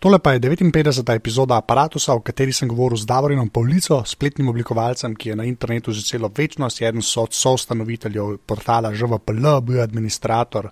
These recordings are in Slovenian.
Tole pa je 59. epizoda aparata, v kateri sem govoril z Davorinom Pavlico, spletnim oblikovalcem, ki je na internetu že celo večnost, eden so soustanoviteljev portala ŽVPL, bil je administrator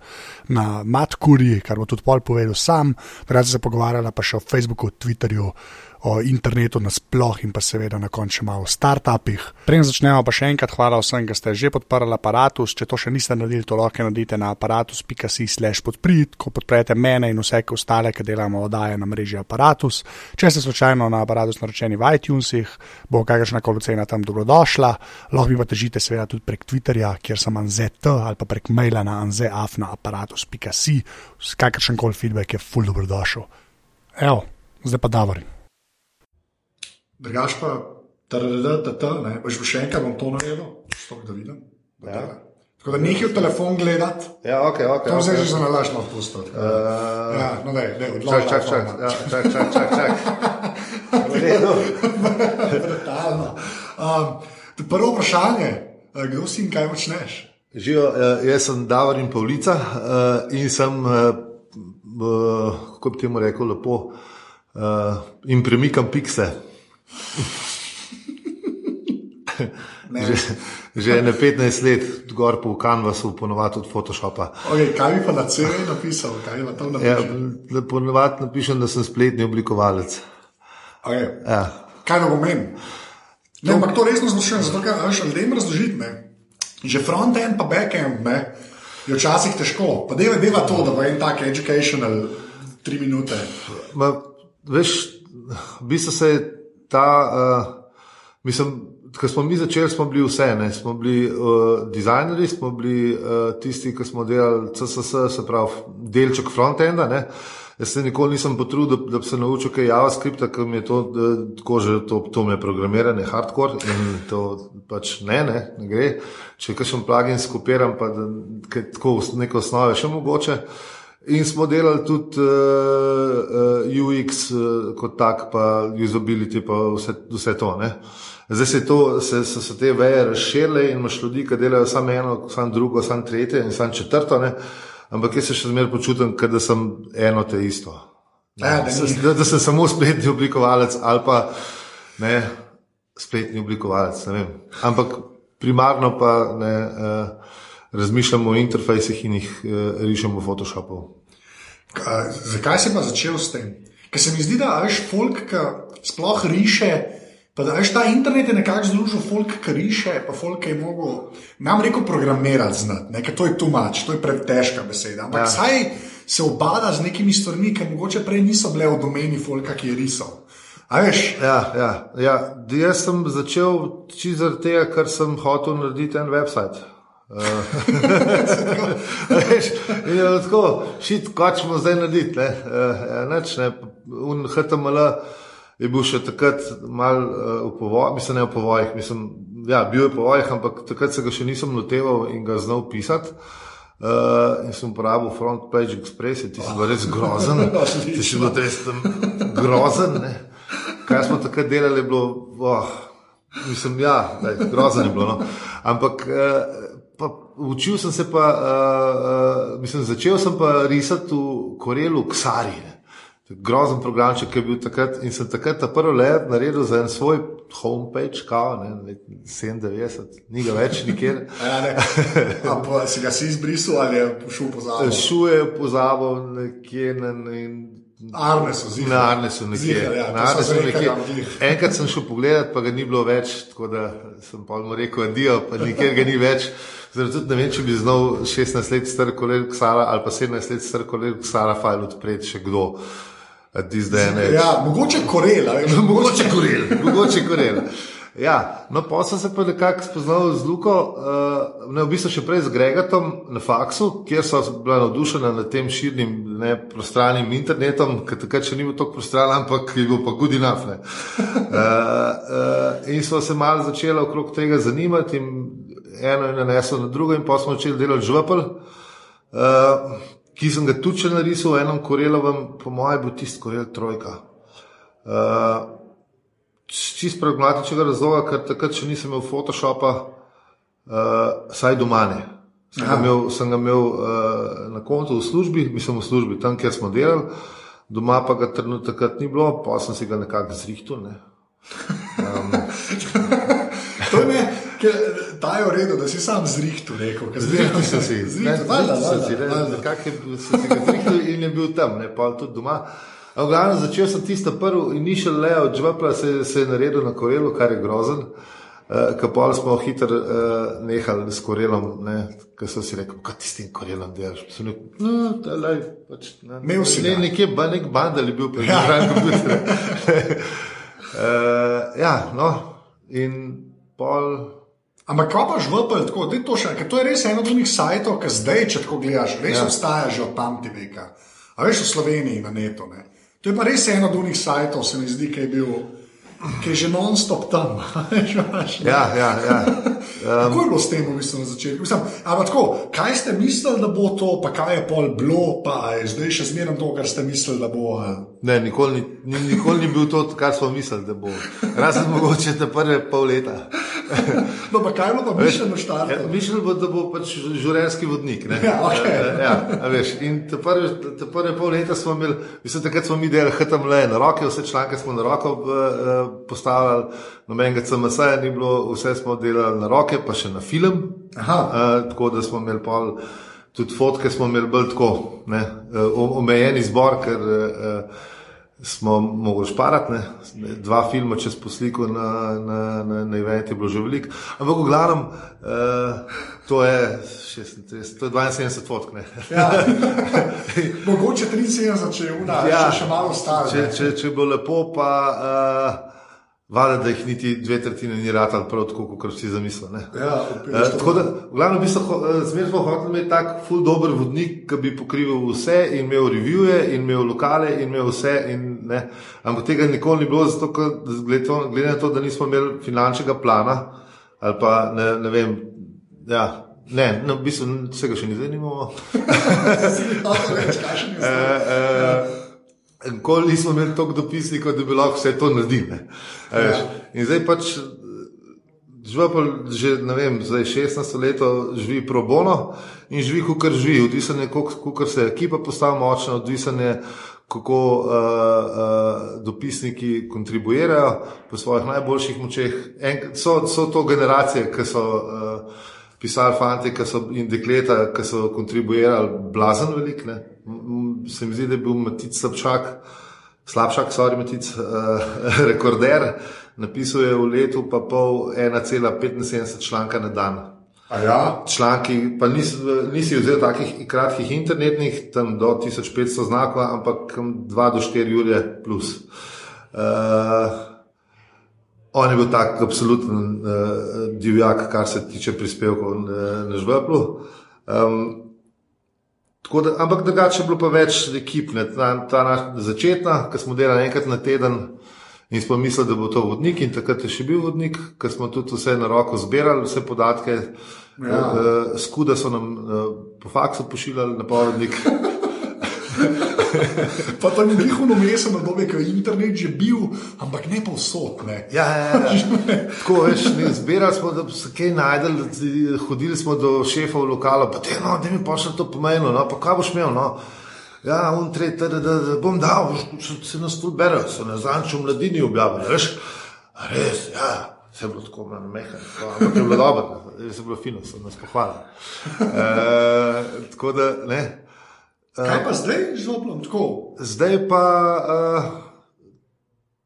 na Matkuri, kar bo tudi pol povedal sam, rad se pogovarjala pa še o Facebooku, Twitterju o internetu nasplošno in pa seveda na koncu malo o startupih. Preden začnemo, pa še enkrat hvala vsem, ki ste že podprli aparatus. Če to še niste naredili, to lahko naredite na aparatus.si/slash podprit, ko podprete mene in vse ostale, ki delamo oddaje na mreži aparatus. Če ste slučajno na aparatus naročeni v iTunesih, bo kakršna koli cena tam dobrodošla. Lahko mi pa težite seveda tudi prek Twitterja, kjer sem anzet ali pa prek maila na anzeafnaaparatus.si. Kakršen koli feedback je full dobrodošel. Evo, zdaj pa Davorin. Drugač pa, da boš še enkrat bom to naredil, stok da vidim. Da Ja. Tako da nekaj v telefon gledati, Ja, ok, ok. to zdaj okay. že za nalaž na odpust. Uh, Ja, no, daj, čak, odloži. čak, čak, ja, čak, čak, čak, čak. V redu. Brutalno. Um, prvo vprašanje, eh, kdo si in kaj počneš? Živijo, eh, jaz sem Davorin Pavlica eh, in sem, kako bi temu rekel, lepo, in premikam pikse. Ne. Že, že ne 15 let, gor po Canvasu, ponovadi od Photoshopa. Okay, kaj bi pa na CV napisal? Kaj bi tam Ja, napisal? ponovadi napišem, da sem spletni oblikovalec. Okay. Ja. Kaj to pomeni? Ne, ampak to resno zločujem, zato ker ljudem razložiti. Že front-end pa back-end je včasih težko. Pa deva, deva to, da bo en tak educational tri minute. Ma, veš, v bistvu se je ta, uh, mislim, ko smo mi začeli, smo bili vse, ne? smo bili uh, dizajnerji, smo bili uh, tisti, ki smo delali CSS, se pravi, delček frontenda. Ne? Jaz se nikoli nisem potrudil, da, da bi se naučil kaj JavaScripta, ker mi je to, tako že to, to me je programiranje, hardcore in to pač ne, ne, ne gre. Če kakšen plugin skopiram, pa da, tako neko osnove še mogoče. In smo delali tudi uh, uh, UX uh, kot tak, pa usability, pa vse, vse to. Ne? Zdaj se, to, se, se so te veje razširile in imaš ljudi, ki delajo samo eno, samo drugo, samo tretje in samo četrto. Ne? Ampak jaz se še zmeraj počutim, da sem eno te isto. Ja, da. Da, da sem samo spletni oblikovalec ali pa ne, spletni oblikovalec. ne. Ampak primarno pa ne, uh, razmišljamo o interfejsih in jih uh, rišemo v Photoshopu. Ka- Zakaj si pa začel s tem? Ker se mi zdi, da veš, folk, ki sploh riše. Pa da veš, ta internet je nekako združil folk, ki riše, pa folk ki je mogel, nam rekel, programirati znati, ker to je tumač, to je pretežka beseda. Ampak. Ja. saj se obada z nekimi stvarmi, ki mogoče prej niso bile v domeni folka, ki je risal. A veš, Ja, ja, ja. Jaz sem začel čisto zaradi tega, ker sem hotel narediti en website. In je tako, šit, ćemo zdaj narediti. Ne? Uh, ja, neč, ne. Un HTML je bil še takrat mal uh, v povojih, mislim, ne v povojih, mislim, ja, bil je v povojih, ampak takrat se ga še nisem loteval in ga znal pisati. Uh, in sem uporabil Front Page Express, in ti si bil res grozen. Ti si bil res tam grozen. Ne? Kaj smo takrat delali, je bilo, oh, mislim, ja, daj, grozen je bilo. No. Ampak uh, pa, učil sem se pa, uh, uh, mislim, začel sem pa risati v Korelu Ksari. Ne. Je Grozen programček je bil takrat in sem takrat ta prvi let naredil za en svoj homepage, kao, ne, let 97, ni ga več nikjer. ja, ne, a pa si ga si izbrisal ali je šel po zadnjem? Šuje pozabil nekje na, in Arnesu, zihar. Na Arnesu nekje. Zihar, ja, Na Arnesu sem nekje. Enkrat sem šel pogledat, pa ga ni bilo več, tako da sem pa mu rekel, adijo, pa nikjer ga ni več. Zdaj tudi ne vem, če bi znal 16 let star kolega Ksara ali pa 17 let star kolega Ksara fajl odpreti še kdo. Ja, mogoče korela, Mogoče korel, mogoče korel. Ja, no, pa sem se pa nekako spoznal z Luko, uh, ne v bistvu še prej z Gregatom na faksu, kjer so bila navdušena nad tem širnim, ne prostranim internetom, ki takrat še ni bil tako prostran, ampak je bil pa good enough. Ne. Uh, uh, in smo se malo začeli okrog tega zanimati. In eno in nanesel na drugo, in pa smo začeli delati žvepel, uh, ki sem ga tudi še narisal v enem korelovem, po mojem, bil tisti korel trojka. Uh, čist pragmatičnega razloga, ker takrat še nisem imel Photoshopa, uh, saj doma ne. Sem ga imel, sem ga imel uh, na koncu v službi, mislim v službi, tam, kjer smo delali, doma pa ga takrat ni bilo, pa sem si ga nekako zrihtel. Ne. Um, To je ta je v redu, da si sam zrihtu rekel. ker Zrihtel sem si, ne, Zrihtel, zrihtel sem si, ne, nekako sem si ga zrihtel in je bil tam, ne, pa tudi doma. Glavnem začel sem tisto prvo in ni še le od žvepla se, se je naredil na korelu, kar je grozen. Uh, Kapol smo hitro uh, nehali s korelom, ker so si rekli, kaj ti s tem korelom delaš. Sem rekel, no, da lej, pač, ne, ne, ga. nekje, ba, nek bandel je bil, pa je bil kompjuter. uh, ja, no, in pol. Ampak kaj pa žvepel, tako da je to še, ker to je res eno od njih sajtov, ki zdaj, če tako gledaš, res Ja. ja. obstaja že od pamti veka. A veš v Sloveniji na netu. Ne? To je pa res eno od njih sajtov, se mi zdi, ki je bil. Ki je že non-stop tam. Ja, ja, ja. Kako je bilo s tem v bistvu na začetku? Mislim, ampak tako, kaj ste mislili, da bo to, pa kaj je pol bilo, pa je zdaj še zmerno to, kar ste mislili, da bo. ali? Ne, nikoli ni, ni, nikoli ni bil to, kar smo mislili, da bo. Razen mogoče te prve pol leta. No, pa kaj bilo pa mišljeno Ja, štartati? Mišljeno bo, da bo pač življenjski vodnik. Ne? Ja, okej. Eh, ja, a veš, in te prve, te prve pol leta smo imeli, mislim, takrat smo mi delali HTML na roke, vse članke smo na roko eh, postavljali, nobenega CMS-ja ni bilo, vse smo delali na roke, pa še na film. Aha. Uh, tako da smo imeli pol, tudi fotke smo imeli bolj tako, ne, uh, omejeni zbor, ker uh, smo mogli šparati. Ne. Dva filma čez posliko na, na, na, na event je bilo že veliko. Ampak v glavnem, uh, to je 36, to je 72 fotk. Ne. Ja. Mogoče 73, če je ura, ja. še, še malo staro. Če, če, če bo lepo, pa uh, vada, da jih niti dve tretjine ni ratal prav tako, kot si zamislil. ne. Ja, Eh, tako da, v glavnem, v bistvu, ho- eh, zmeraj smo hoteli imeti tak ful dober vodnik, ki bi pokrival vse in imel revije in imel lokale in imel vse. In, ne. Ampak tega nikoli ni bilo, zato glede, to- glede na to, da nismo imeli finančnega plana ali pa ne, ne vem. Ja, ne, no, v bistvu vsega še ni zanimivo. Nikoli nismo imeli toliko dopisnikov, da bi lahko vse to naredili. ne. A veš. In zdaj pač žvepel že ne vem, zdaj 16 let živi pro bono in živi, kot živi. Odvisen je, kako se ekipa postavi močna, odvisen je, kako uh, uh, dopisniki kontribuirajo po svojih najboljših močeh. En, so, so to generacije, ki so. Uh, Pisali fanti ki so, in dekleta, ki so kontribuirali blazen velik. ne. M- m- Se mi zdi, da je bil Matic Slabšak, Slabšak, sorry, Matic, uh, rekorder, napisal je v letu pa pol 1,75 članka na dan. A ja, Članki, pa nis, nisi vzel takih kratkih internetnih, tam do 1500 znakov, ampak 2 do 4 ure plus. Uh, On je bil tak absoluten uh, divjak, kar se tiče prispevkov na, na žveplu. Um, tako da, ampak drugače je bilo pa več ekip, ne, ta, ta naš začetna, ki smo delali enkrat na teden in smo mislili, da bo to vodnik in takrat je še bil vodnik, ker smo tudi vse na roko zbirali, vse podatke. Ja. Ja. Uh, Skuda so nam uh, po faksu pošiljali napovednik. pa to ni njihovo meseno obdobje, ko je internet že bil, ampak ne povsod. Ne. Ja, ja, ja. Tako veš, ne, zbirali smo, da se kaj najdel, hodili smo do šefov lokala, pa te, no, da mi pošlji to pomenilo, no, pa kaj boš imel, no. Ja, on tretji, da, da, da bom dal, če se nas tu bere, so na zanču v mladini objavili, veš. Res, ja, vse je bilo tako na mehko, ampak je bilo dobro, res je bilo fino, so nas pohvalili. E, tako da, ne. Kaj pa zdaj z žoplom? Tako. Zdaj pa uh,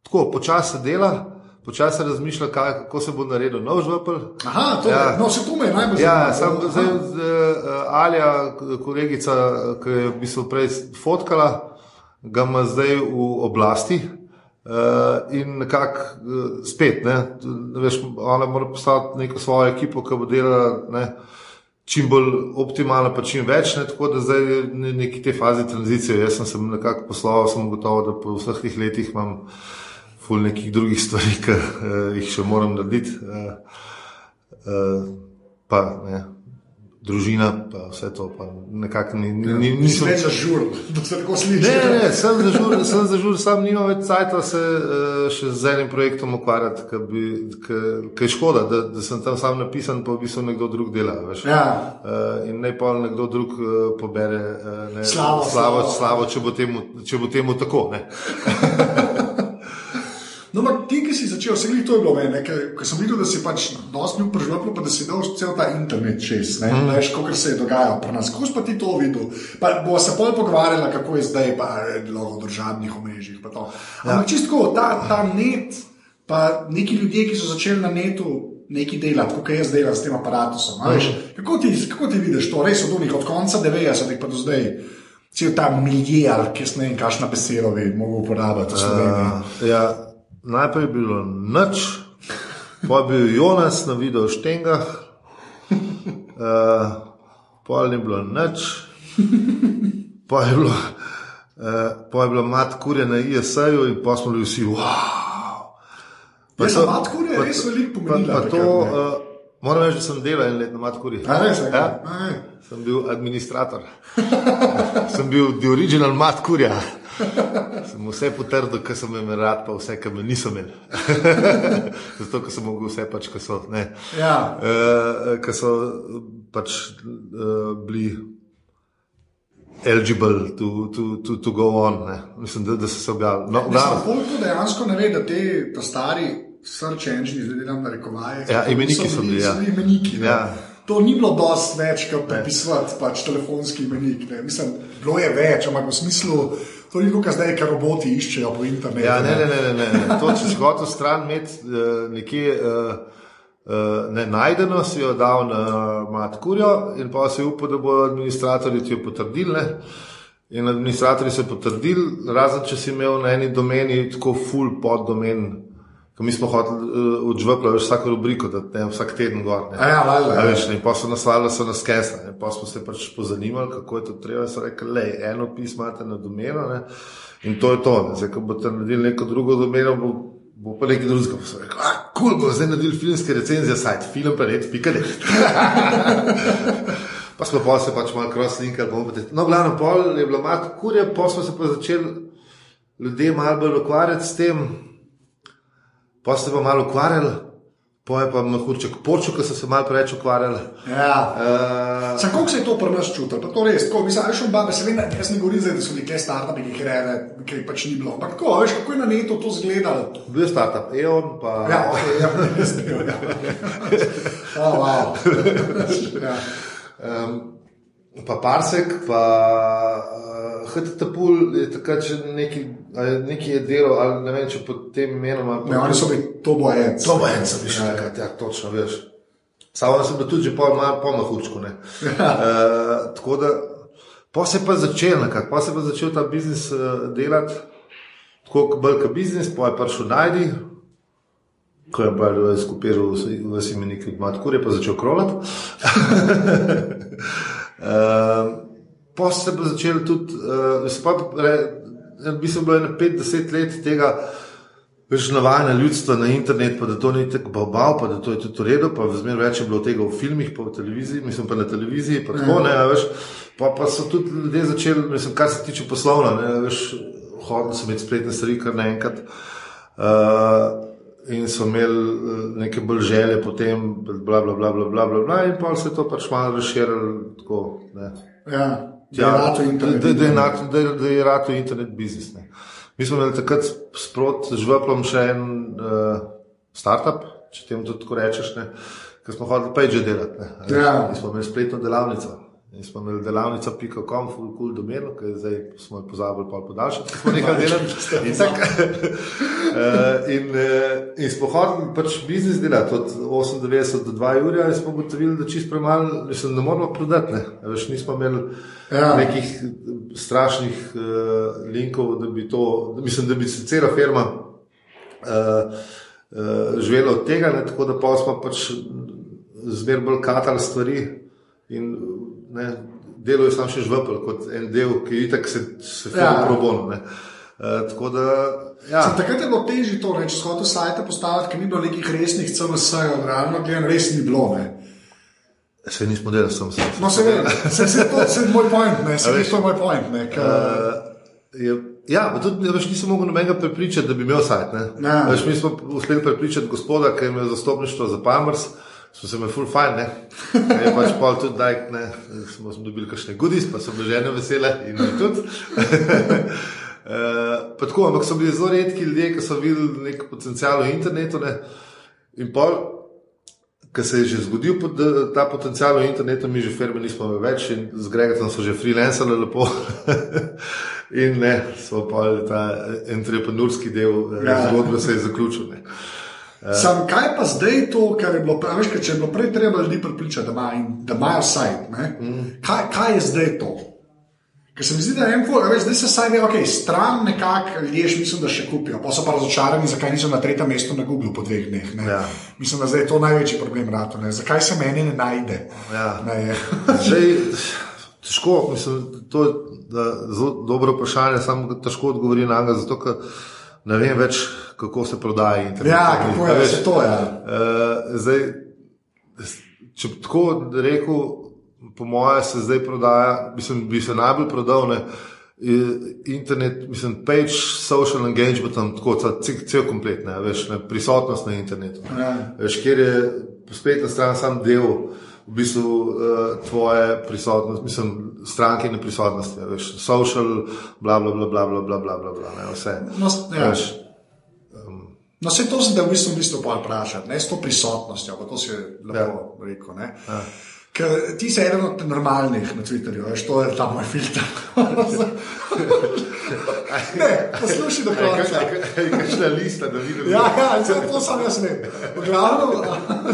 tako počasi dela, počasi razmišlja, kaj, kako se bo naredil nov žvepel. Aha, to, ja. Ja. no, se to me je najbolj Ja, zanimalo. sam zdaj uh, Alja, kolegica, ki je v bistvu prej fotkala, ga ima zdaj v oblasti. Uh, in nekako uh, spet, ne, veš, ona mora postaviti neko svojo ekipo, ki bo delala ne, čim bolj optimalno, pa čim več. Ne, tako da zdaj je ne- neki te fazi tranzicije. Jaz sem se nekako posloval, sem gotovo, da po vseh teh letih imam ful nekih drugih stvari, ki uh, jih še moram narediti. Uh, uh, pa ne, družina, pa vse to. Pa nekako ni, ni, ni, Nisem več zažur, da se tako sliši. Ne, ne, ne, sem zažur, sem zažur, sam nimam več cajta se uh, še z enim projektom ukvarjati, ker je škoda, da, da sem tam sam napisan, pa v bistvu nekdo drug dela. Veš. Ja. Uh, in naj pa nekdo drug uh, pobere uh, ne, Slavo, slavo, slavo. slavo če, bo temu, če bo temu tako. No, ampak ti, ki si začel, se gledi, to je bilo meni, ker sem videl, da si pač dosti bil preživljal, pa da si dal cel ta internet čez, ne mm. veš, kako se je dogajalo pri nas. Kako si pa ti to videl? Pa bo se pol pogovarjala, kako je zdaj, pa je bilo v državnih omrežjih. Ampak ja. čisto ta, ta net, pa neki ljudje, ki so začeli na netu. Neki delati, kot jaz delam s tem aparatom. Mm. Kako, ti, kako ti vidiš to, res od unih, od konca 90-ih pa do zdaj, cel ta milijar, ki ne vem, kakšna beseda bi v Sloveniji. Uh, ja, najprej je bilo noč, pa je bil Jonas na videu o štengah, uh, pol ni bilo noč, pa je bilo, uh, pa je bilo mat kurje na ISA-ju in pa smo bili vsi wow. Pa za matkurje je res veliko pomenilo. Pa, pa to, uh, moram reči, da sem delal en let na matkurji. A res, ja. a. Sem bil administrator. sem bil the original matkurja. Sem vse potrdil, kar sem imel rad, pa vse, kar me niso imeli. Zato, ker sem mogel vse pač, ki so, ne, Ja. uh, ki so pač uh, bili eligible to, to, to, to go on. Ne. Mislim, da, da so se objavili. No, Koliko dejansko ne ve, da te ta stari search engine, zdaj delam na rekovaje. Ja, imeniki so bili, ja. Imeniki, ne. Ja. To ni bilo dosti več, kot prepisovati pač telefonski imenik. Ne. Mislim, bilo je več, ampak v smislu, to ni kar zdaj, kar roboti iščejo po internetu. Ja, ne, ne, ne, ne, ne. To, če si hotel stran imeti uh, nekje uh, uh, ne, najdeno, si jo dal na matkurjo in pa si upal, da bodo administratorji ti jo potrdili. Ne. In administratorji so potrdili, razen če si imel na eni domeni tako full pod domen. Ko mi smo hoteli uh, odžvepla vsako rubriko, da ne vsak teden gor. Ne. A ja, valjda, A ja. veš, ne, in pa so nas valjda so nas kesli, pa smo se pač pozanimali, kako je to treba. So rekli, le, eno pismo imate na domeno ne, in to je to. Ne. Zdaj, ko boste naredili neko drugo domeno, bo, bo pa nekaj drugega. Pa so rekli, ah, kul, cool, bo zdaj naredili filmske recenzije, sajt, film pa red, pika ne. Pa smo pa se pač malo cross-linkali, bomo pa te. No, glavno pol je bilo malo kurje, pa smo se pa začeli ljudje malo bolj ukvarjati s tem, pa ste pa malo ukvarjali, pa je pa mahurček počel, ker so se malo preveč ukvarjali. Ja. Uh, Sam kako se je to pri nas čutilo? Pa to res, tako, mislim, veš, babe, se vem, da jaz ne govorim zdaj, da so nekaj startupi, ki jih reve, ki jih pač ni bilo. Ampak tako, veš, kako je na netu to izgledalo. bil je startup, EON, pa Ja, ok, ja, res ne vem. Ja. Oh, wow. ja. um, pa Parsek, pa uh, HTTP je takrat še neki, ali neki je delo, ali ne vem, če pod tem imenom. Ne, oni so bili to bojen. To bo en, sem še takrat, ja, točno veš. Samo sem bil tudi že pol, malo pol na hučku. Uh, tako da, pa se je pa začel nekako, pa se je pa začel ta biznis uh, delati, tako kot kot biznis, pa je prišel najdi. Ko je pa skupiral v imenik Matkur, je pa začel krolati. uh, pa se pa začel tudi, uh, se pa, re, v bistvu bilo je na 5-10 let tega, Veš, navajanje ljudstva na internet, pa da to ni tako babav, pa da to je tudi v redu, pa zmeraj več je bilo tega v filmih, pa v televiziji, mislim pa na televiziji, pa tako ne, a veš. Pa, pa so tudi ljudje začeli, mislim, kar se tiče poslovna, ne, veš, hodili so imeti spletne stvari kar naenkrat. Uh, in so imeli eh, neke bolj želje potem, bla, bla, bla, bla, bla, bla, bla in pa se je to pač malo razširilo tako, ne. Ja, ja, Ja, da je internet. da- da je na- da- da je rado internet biznis. Ne. Mi smo imeli takrat sprot z žveplom še en uh, startup, če temu tudi tako rečeš, ne, ker smo hodili page delati. Ne. Ja. In smo imeli spletno delavnico. In smo imeli delavnica.com, full cool domeno, ki zdaj smo jo pozabili pol podaljšati, smo nekaj delali. In, tak, uh, in, uh, in smo hodili pač biznis delati od 98 do 2 ur, in smo ugotovili, da čist premalo, mislim, ne moramo prodati. Ne. Veš, nismo imeli Ja. nekih strašnih uh, linkov, da bi to, mislim, da bi se cela firma uh, uh, živela od tega, ne, tako da pa smo pač zmeraj bolj katali stvari in ne, delo je sam še žvepel kot en del, ki itak se, se Ja. ja. pro bono. ne. Uh, tako da, ja. Sem, takrat je bilo težje to, ne, če so hotel sajte postaviti, ker ni bilo nekih resnih CMS-jev, realno gledano res ni bilo. Ne. Se nismo delali, sem se. No, se vem, se, se, to, je moj point, ne, se veš, to je moj point. Ne, ka, Je, ja, tudi veš, nisem mogel nobenega prepričati, da bi imel sajt. ne. Ja. Veš, mi smo uspeli prepričati gospoda, ki je imel zastopništvo za Palmers, smo se imeli full fajn, ne. Ker Je pač pol tudi daj, ne, smo, smo dobili kakšne goodies, pa so bile žene vesele in mi tudi. Uh, pa tako, ampak so bili zelo redki ljudje, ki so videli nek potencial v internetu. Ne. In pol, ki se je že zgodil da- ta potencial v internetu, mi že firme nismo več in z Gregom so že freelancali lepo. in ne, so pa ta entrepreneurski del ja. zgodbe se je zaključil. Ne. Sam, kaj pa zdaj to, kar je bilo prej, veš, če je bilo prej treba ljudi pripričati, da, ima, da imajo sajt, ne? kaj, kaj je zdaj to? Ker se mi zdi, da je en ful, veš, zdaj se saj ve, ok, stran nekako ljudje še mislim, da še kupijo, pa so pa razočarani, zakaj niso na tretjem mestu na Google po dveh dneh. ne. Ja. Mislim, da zdaj je to največji problem rato, ne? zakaj se meni ne najde. Ja. Ne, Zdaj, težko, mislim, to je zelo dobro vprašanje, samo težko odgovorim na njega, zato ker ne vem več, kako se prodaja internet. ja, kako je, se to je. Uh, zdaj, če bi tako rekel, po mojem, se zdaj prodaja, mislim, bi se najbolj prodal. Ne, Internet, mislim, page, social engagement, tam tako, ta cel, cel komplet, ne, veš, ne, prisotnost na internetu. ne. Ja. Veš, kjer je spletna stran sam del v bistvu uh, tvoje prisotnosti, mislim, strankine prisotnosti, a veš, social, bla, bla, bla, bla, bla, bla, bla, bla, bla ne, vse. No, ja. Veš, No, se to zdaj v bistvu mislim pa vprašati, ne s to prisotnostjo, to si lepo ja. rekel. Ne? Ja. Ker ti si eden od normalnih na Twitterju, veš, to je ta moj filter. ne, poslušaj do konca. Kakšna lista, da vidim. Ja, ja, to, to sam jaz ne. V glavnem,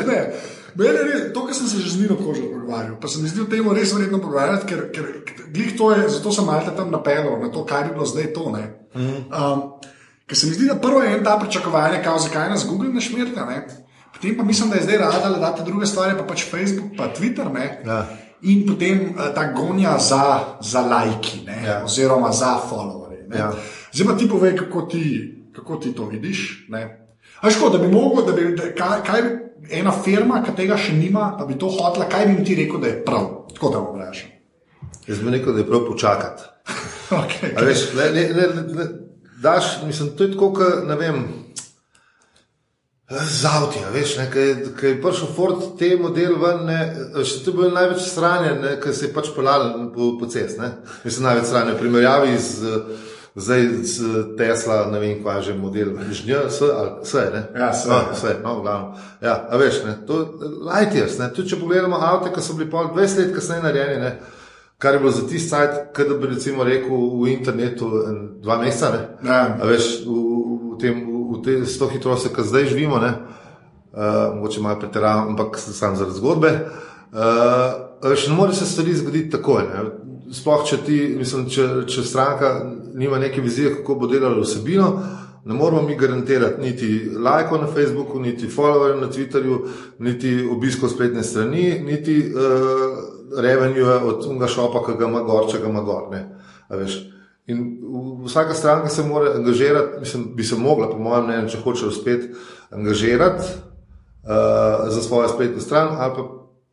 ne. Mene res, to, kar sem se že z Nino Kožo pogovarjal, pa se mi zdi o tem res vredno pogovarjati, ker, ker glih to je, zato sem malce tam napeljal na to, kaj bi bilo zdaj to. Ne. Um, ker se mi zdi, da prvo je en ta pričakovanje, kao, zakaj nas Google ne šmirta, ne. Potem pa mislim, da je zdaj rada, da date druge stvari, pa pač Facebook, pa Twitter, ne. Ja. In potem uh, ta gonja za, za lajki, ne, Ja. oziroma za followerje. Ja. Zdaj pa ti povej, kako ti, kako ti to vidiš. Ne? A škoda, da bi mogel, da bi, da, kaj, kaj bi ena firma, ki tega še nima, pa bi to hotela, kaj bi jim ti rekel, da je prav. Tako da bom vprašal. Jaz bi rekel, da je prav počakati. Okay, A Veš, ne, ne, ne, ne, daš, mislim, to je tako, kot ne vem. Z avtom, veš, ki je prišel Ford te model ven, ne, še to je bilo največ stranje, ker se je pač pelal po, po cest. Ne. Mislim, največ stranje v primerjavi z, zdaj, z Tesla, ne vem, kaj je že model, žnja, vse, vse, ne. Ja, vse, no, ja. vse, no, v glavnem. Ja, a veš, ne, to light years, ne, tudi če pogledamo avto, ki so bili pol 20 let kasneje narejeni, ne, kar je bilo za tisti sajt, kot da bi recimo rekel v internetu dva meseca, ne. Ja. A veš, v, v, tem, v te, s to hitrostjo, ki zdaj živimo, ne, uh, mogoče malo pretiravam, ampak samo zaradi zgodbe. Uh, veš, ne more se stvari zgoditi takoj. Ne. Sploh, če, ti, mislim, če, če stranka nima neke vizije, kako bo delala vsebino, ne moramo mi garantirati niti lajkov na Facebooku, niti followerjev na Twitterju, niti obiskov spletne strani, niti uh, revenue od unga šopa, ki ga ima gor, če ga ima gor. Ne. A veš. In vsaka stranka se mora angažirati, mislim, bi se mogla, po mojem mnenju, če hoče uspeti, angažirati uh, za svojo spletno stran ali pa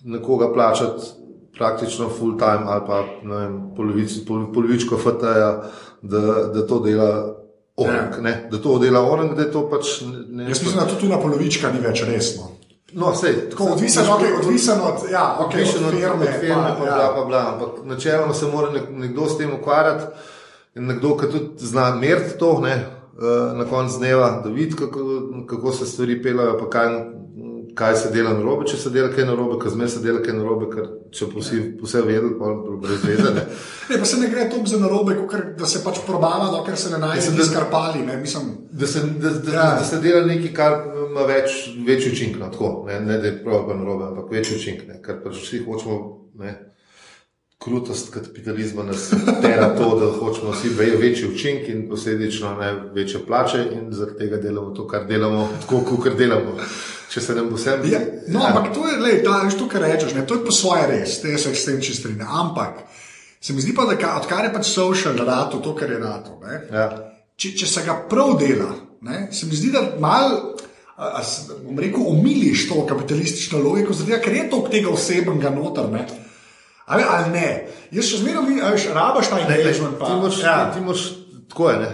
nekoga plačati praktično full time ali pa ne vem, polovic, pol, polovičko FTA, da, da to dela orang, ne, da to dela orang, da je to pač ne. ne Jaz mislim, da to tu na polovička ni več resno. No, sej, Tako odvisen, okay, odvisen od, ja, okay, Odvisen od od firme, od firme, pa, ja. bla, pa, bla. Ampak načeloma se mora nek, nekdo s tem ukvarjati in nekdo, ki tudi zna meriti to, ne, eh, na koncu dneva, da vidi, kako, kako se stvari pelajo, pa kaj, kaj se dela na robe, če se dela kaj na robe, ker zmeraj se dela kaj na robe, ker če pa vsi vse vedeli, pa brez veze. ne. Ne, pa se ne gre toliko za narobe, kakor da se pač probava, dokler se ne najde da- skarpali. Ne, mislim, Da se, da, da, Ja. da se dela nekaj, kar ima več, večji učinek. No, tako, ne, ne da je prav na robe, ampak večji učinek. Ne, ker pač vsi hočemo. Ne, Krutost kapitalizma nas tera to, da hočemo vsi ve- večji učinek in posledično ne, večje plače, in zaradi tega delamo to, kar delamo, tako kot delamo. Če se nam bo vsem. Ja, no, ja. ampak to je, lej, ta, veš, to, kar rečeš, ne, to je po svoje res, te se s tem čisto strinjam. Ampak se mi zdi pa, da ka, odkar je pač social rato, to, kar je rato. Ne, Ja. če, če se ga prav dela, ne, se mi zdi, da mal. a, a, bom rekel, omiliš to kapitalistično logiko, zato ker je to tega osebnega noter. Ne? Ali, ali ne? Jaz še zmeraj veš, rabaš ta engagement. Ti moraš, ja. ti moraš tako je. Ne?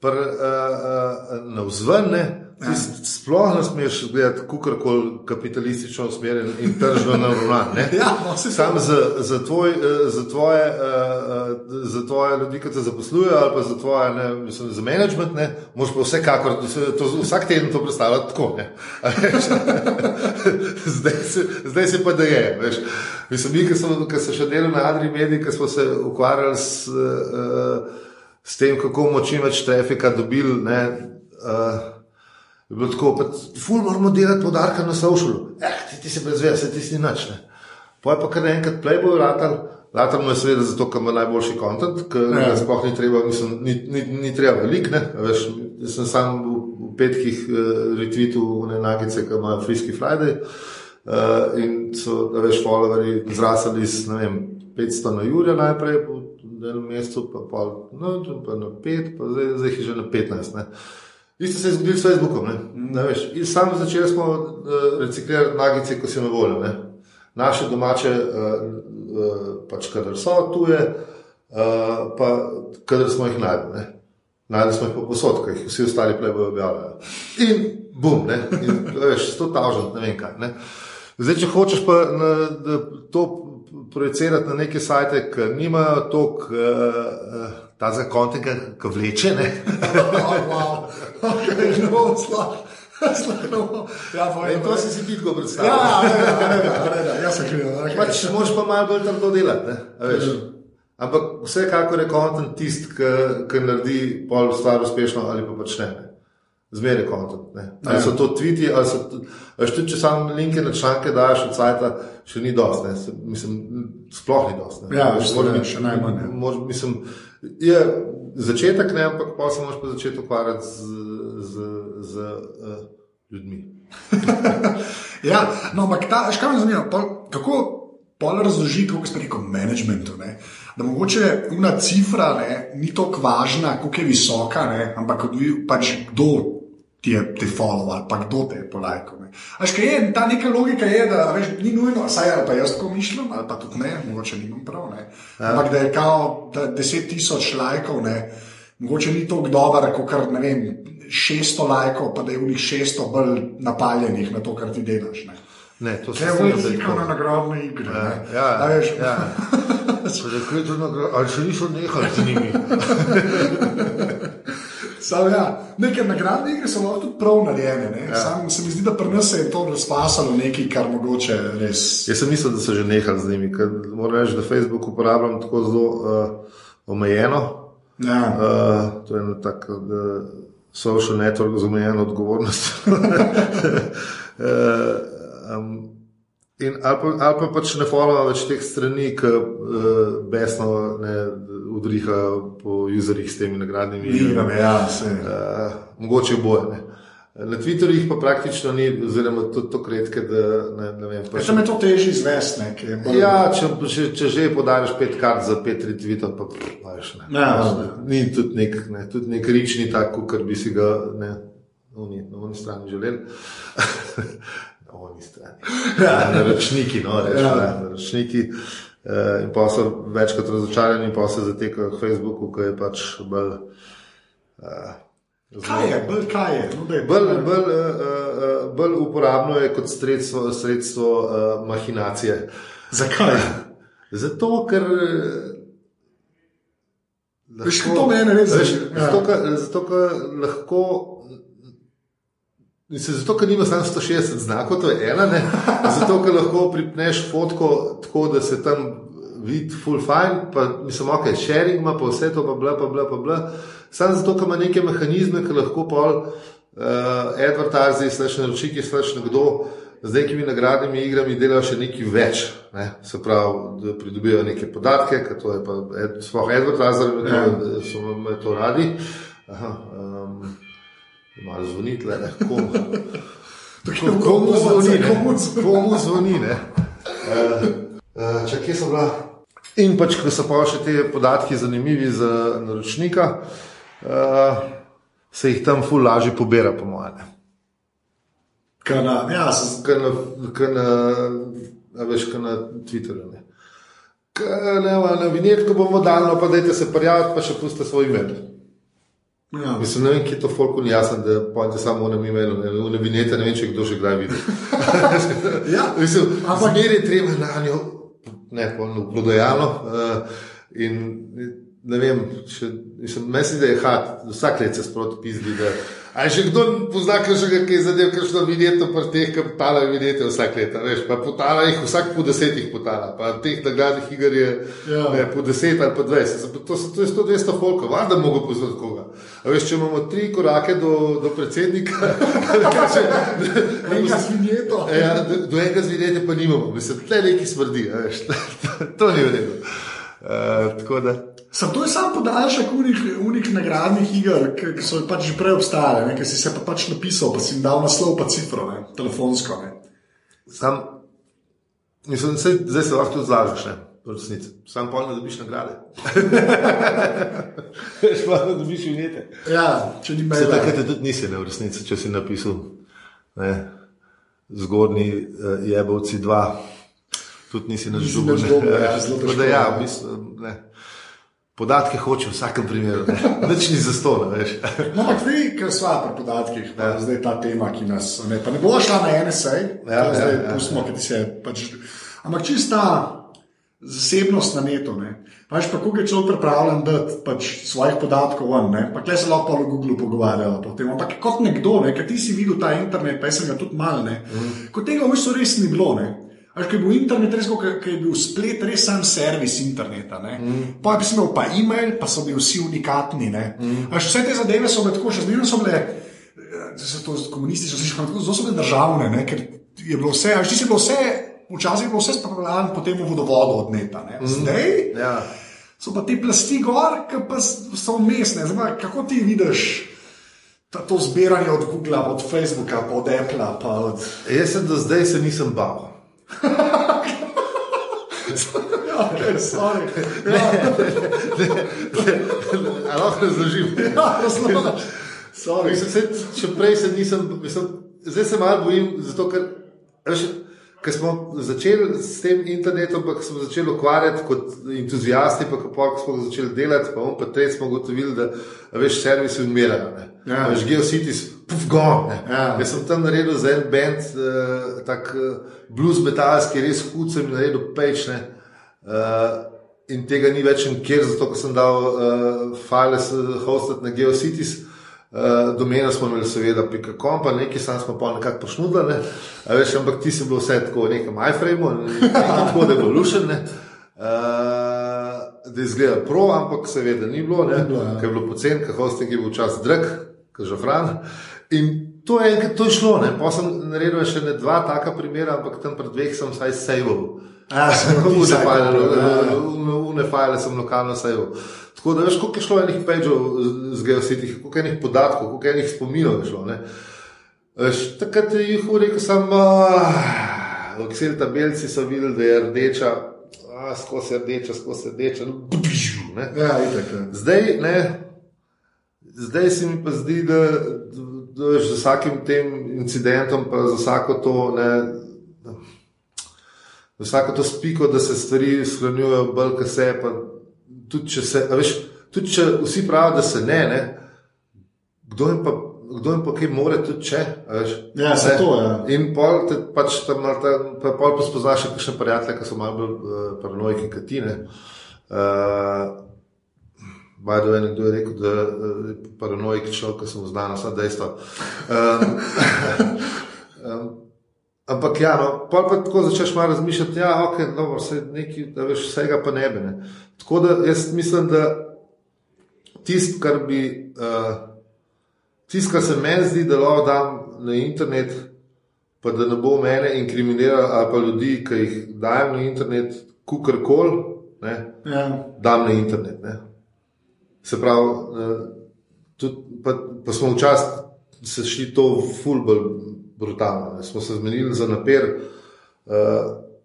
Pr, uh, uh, na vzven, ne, s- sploh ne smeš gledati kakorkoli kapitalistično usmerjen in tržno naravnan. Ja, no, Sam za, za, tvoj, eh, za, tvoje, eh, eh, za tvoje ljudi, ki te zaposlujejo, ali pa za tvoje, ne, mislim, za management, ne, moraš pa vsekakor se to, vsak teden to predstavljati tako. zdaj, se, zdaj se pa da je. Veš. Mislim, mi, ki smo, ki še delali na Adri Mediji, ki smo se ukvarjali s, uh, s tem, kako bomo čim več trafika dobili. Ne, uh, Je bilo tako, pa ful moramo delati podarka na socialu. Eh, ti, ti se brezveja, se ti si nič. Ne. Poj pa kar naenkrat Playboy ratal, ratal mu je seveda zato, ker ima najboljši kontent, ker Ja. sploh ni treba, mislim, ni, ni, ni treba velik, ne. A Veš, jaz sem sam v, v petkih uh, retweetu ne nagice, ki imajo Frisky Friday. Uh, in so, da veš, followerji zrasli iz, ne vem, 500 na Jurja najprej, po enem mesecu, pa, pol, no, pa na 5, pa zdaj, zdaj jih je že na 15. Ne. Isto se je zgodilo s Facebookom. Ne? Ne veš, in sami začeli smo uh, reciklirati nagice, ko so na voljo. Ne? Naše domače, uh, uh, pač kadar so tuje, uh, pa kadar smo jih najdli. Najdli smo jih po posodkah, vsi ostali plebojo objavljajo. In bum, ne, in, veš, 100 tavžant, ne vem kaj. Ne? Zdaj, če hočeš pa na, to projicirati na neke sajte, ki nimajo toliko uh, uh, tazga kontenga, ki vleče, ne. Oh, wow. okay, ne ne bom. Ja, povej, to si si ti tako Ja, predstavljal. ja, ja, ja, ja, ja, jaz sem kriv. Okay. Pač moraš pa malo bolj trdo delati. ne, a veš. Ampak vsekakor je kontent tisti, ki, ki naredi pol stvar uspešno ali pa pač ne. ne. Zmeraj je kontent. ne. Ali so to tviti, ali so to. tudi če samo linke na članke daš od sajta, še ni dost. ne. Mislim, sploh ni dost. ne. Ja, Veš, moraš biti- še najmanj, ne. Mislim, je začetek, ne, ampak pa se moraš pa začeti ukvarjati z, z, z uh, ljudmi. Ja, no, ampak ta, veš, kaj me zanima, pol, kako pol razloži, kako ste rekel, managementu. Ne? Da mogoče ena cifra ne, ni tako važna, koliko je visoka, ne, ampak pač kdo ti je te follow ali pa kdo te je polajkal. ne. A Veš, kaj je ta neka logika, je, da veš, ni nujno, saj ali pa jaz tako mislim, ali pa tudi ne, mogoče nimam prav. Ne. Ampak da je kao da 10 tisoč lajkov, ne, mogoče ni tako dober, kot kar ne vem. 600 lajkov, pa da je v njih 600 bolj napaljenih na to, kar ti delaš. Ne. Ne, to se Vse strinjam, je je jezikovno tako. nagradne igre. ne. Ja, A veš, ja. Pa da kaj to nagra- Ali še niso nehali z njimi? Sam, ja, neke nagradne igre so lahko tudi prav narejene. Ja. Sam se mi zdi, da pri nas se je to razpasalo nekaj, kar mogoče res. Jaz sem mislil, da so že nehali z njimi, ker moram reči, da Facebook uporabljam tako zelo uh, omejeno. Ja. Uh, to je ena taka uh, social network z omejeno odgovornostjo. uh, um, In ali pa, ali pa pač ne followa več teh strani, ki uh, besno ne, udrihajo po userjih s temi nagradnimi Igrame, ja. Uh, mogoče boje. Ne. Na Twitterju jih pa praktično ni, oziroma tudi tako redke, da ne, ne vem. Pa Ja, tam je to težje izvesti, ne, bolj. Ja, če, če, če že podariš pet kart za pet retvitov, pa znaš. Ja, ni tudi nek, ne, tudi nek rič ni tako, kot bi si ga ne, na oni, na oni strani želeli. na oni strani. Ja, naročniki, no, rečemo, Ja. ja. naročniki. Uh, in pa so večkrat razočarani, in pa se zatekajo k Facebooku, ki je pač bolj. Uh, Kaj je, bolj kaj je? No, daj, Bolj, bolj, uh, bolj uporabno je kot sredstvo, sredstvo uh, mahinacije. Zakaj? Zato, ker. Veš, to mene res zanima. Zato, ker lahko. Mislim, zato, ker nima samo 160 znakov, to je ena, ne? zato, ker lahko pripneš fotko tako, da se tam vidi full fine, pa mislim, ok, sharing ima, pa vse to, pa bla, pa bla, pa bla. Samo zato, ker ima neke mehanizme, ki lahko pol uh, advertizi, slash naročniki, slash nekdo z nekimi nagradnimi igrami delajo še nekaj več. Ne? Se pravi, da pridobijo neke podatke, ker to je pa ed, sploh advertizer, Ja. ja. so me to radi. Aha, um, malo zvoniti, le ne. Komu, Tako, komu zvoni? Ne? Komu zvoni? Zvoni? Ne? Uh, uh, če kje so bila? In pač, ko so pa še te podatki zanimivi za naročnika, uh, se jih tam ful lažje pobira, po mojem. Kana, ja, sem, Kaj na, kaj na, veš, kaj na Twitterju. Ne. Kaj, ne, na vinjetko bomo dali, no, pa dajte se prijaviti, pa še pustite svoj email. Ja. Mislim, ne vem, kje to folku ni jasno, da pojete samo v enem emailu, ne, v vinjete, ne vem, če kdo že kdaj vidi. Ja. Mislim, Ampak- zmeraj je treba na njo, ne, polno prodajalno. Uh, in ne vem, če, mislim, mislim, da je hat, vsak let se sproti pizdi. Da, a je še kdo pozna, že kaj zadev, kaj što vinjeto, pa teh, ki potala vinjete vsak let, a veš, pa potala jih vsak po desetih potala, pa teh nagradnih iger je Ja. ne, po deset ali pa dvajset. To, to je 100-200 folka, valjda mogo poznati koga. A veš, če imamo tri korake do, do predsednika, kaže, Enega z vinjeto. Ja, do, do enega zvideti pa nimamo, mislim, tle neki smrdi, veš, to ni v redu. Uh, tako da, Sam to je samo podaljšek unih, unih nagradnih iger, ki so pač že prej obstajale, ne, ki si se pa pač napisal, pa si jim dal naslov, pa cifro, ne, telefonsko. Ne. sam, mislim, sej, zdaj se lahko tudi zlažeš, ne, v resnici. Sam pol ne dobiš nagrade. Veš pa, da dobiš vinjete. Ja, če ni Se maila. takrat tudi nisi, ne, v resnici, če si napisal ne, zgodni uh, jebovci dva. Tudi nisi naš ne. dober, ja, zelo težko, da ja, ja. v bistvu, ne. Podatke hoče v vsakem primeru, nič ni za sto, ne veš. No, ampak vi, ker sva pri podatkih, ja. zdaj ta tema, ki nas ne, ne bo šla na NSA, Ja, to zdaj ja, ja, pustimo, ker ti se pač. Ampak čista zasebnost na netu, ne. Pač pa, koliko je človek pripravljen dati pač svojih podatkov ven, ne. Pa kle se lahko pa v Google pogovarjala po tem. Ampak kot nekdo, ne, ker ti si videl ta internet, pa sem ga tudi mal, ne. Mm. Kot tega v bistvu res ni bilo, ne. Až ko je bil internet, res kot je bil splet, res sam servis interneta. Mm. Pa si imel pa e-mail, pa so bili vsi unikatni. Mm. Až vse te zadeve so bile tako, še zmeraj so bile, eh, se to komunistično sliši, ampak zelo so bile državne, ne? ker je bilo vse, až ti si bilo vse, včasih je bilo vse spravljeno potem v vodovodu odneta. Mm. Zdaj Ja. so pa te plasti gor, ki pa so mestne. Zdaj, kako ti vidiš? ta- To zbiranje od Google, od Facebooka, od Apple, od. Jaz sem do zdaj se nisem bal. Okay, sorry. Ja. A lahko razložim? Ja. Sorry. Mislim, se, še prej se nisem, mislim, zdaj se malo bojim, zato ker, veš, ker smo začeli s tem internetom, pa smo začeli ukvarjati kot entuzijasti, pa ko smo začeli delati, pa on pa te smo ugotovili, da a veš, servisi umirajo. Ne. Ja. Veš, Geocities, puf, ne. Ja. Jaz sem tam naredil za en band, uh, tak uh, blues metalski, res hud sem naredil pečne. Uh, in tega ni več nikjer, zato ker sem dal uh, file hostati na Geocities. Uh, domeno smo imeli, seveda, pika.com, pa nekaj sam smo pa nekako pošnudili, ne? A veš, ampak ti si bil vse tako v nekem iFrameu, ne tako da je bilo lušene. Uh, da je izgledal pro, ampak seveda ni bilo, ne, bilo, ja. ker je bilo pocen, ker hosting je bil včasih drag, hran. In to je enkrat, to je šlo, ne. Pa sem naredil še ne dva taka primera, ampak tam pred dveh sem vsaj sejval. Sem ti Une zdaj file, kupil, ja. une file sem lokalno sejal. Tako da veš, koliko je šlo enih pageov z- geositih, koliko enih podatkov, koliko enih spominov je šlo. Ne? Veš, takrat je jih rekel, sem v Excel tabelci so videli, da je rdeča, skozi rdeča, skozi rdeča, no, bžu, ne. Ja, itak. ja. Zdaj, ne, zdaj se mi pa zdi, da, da, da veš, z vsakim tem incidentom, pa za vsako to, ne, za vsako to spiko, da se stvari shranjujejo bolj, kot se, tudi če se, veš, tudi če vsi pravijo, da se ne, ne, kdo jim pa. Kdo jim pa kaj more, tudi če. Veš, Ja, Vse. zato, ja. In pol te pač tam, malo ta, pa pol pa spoznaš še kakšne prijatelje, ki so malo bolj uh, paranoiki, kot ti. Uh, Bajdo je nekdo je rekel, da je uh, paranoik človek, ki sem znan, vsa dejstva. Um, um, ampak ja, no, pol pa tako začneš malo razmišljati, ja, ok, dobro, vse nekaj, da veš, vsega pa ne bi. Ne. Tako da jaz mislim, da tisto, kar bi. Uh, Tisto, kar se meni zdi, da lahko dam na internet, pa da ne bo mene inkriminiral ali pa ljudi, ki jih dajem na internet, kukorkoli, Ja. dam na internet. Ne. Se pravi, eh, tudi, pa, pa smo včasih se šli to ful bolj brutalno. Ne. Smo se zmenili za naper. Uh,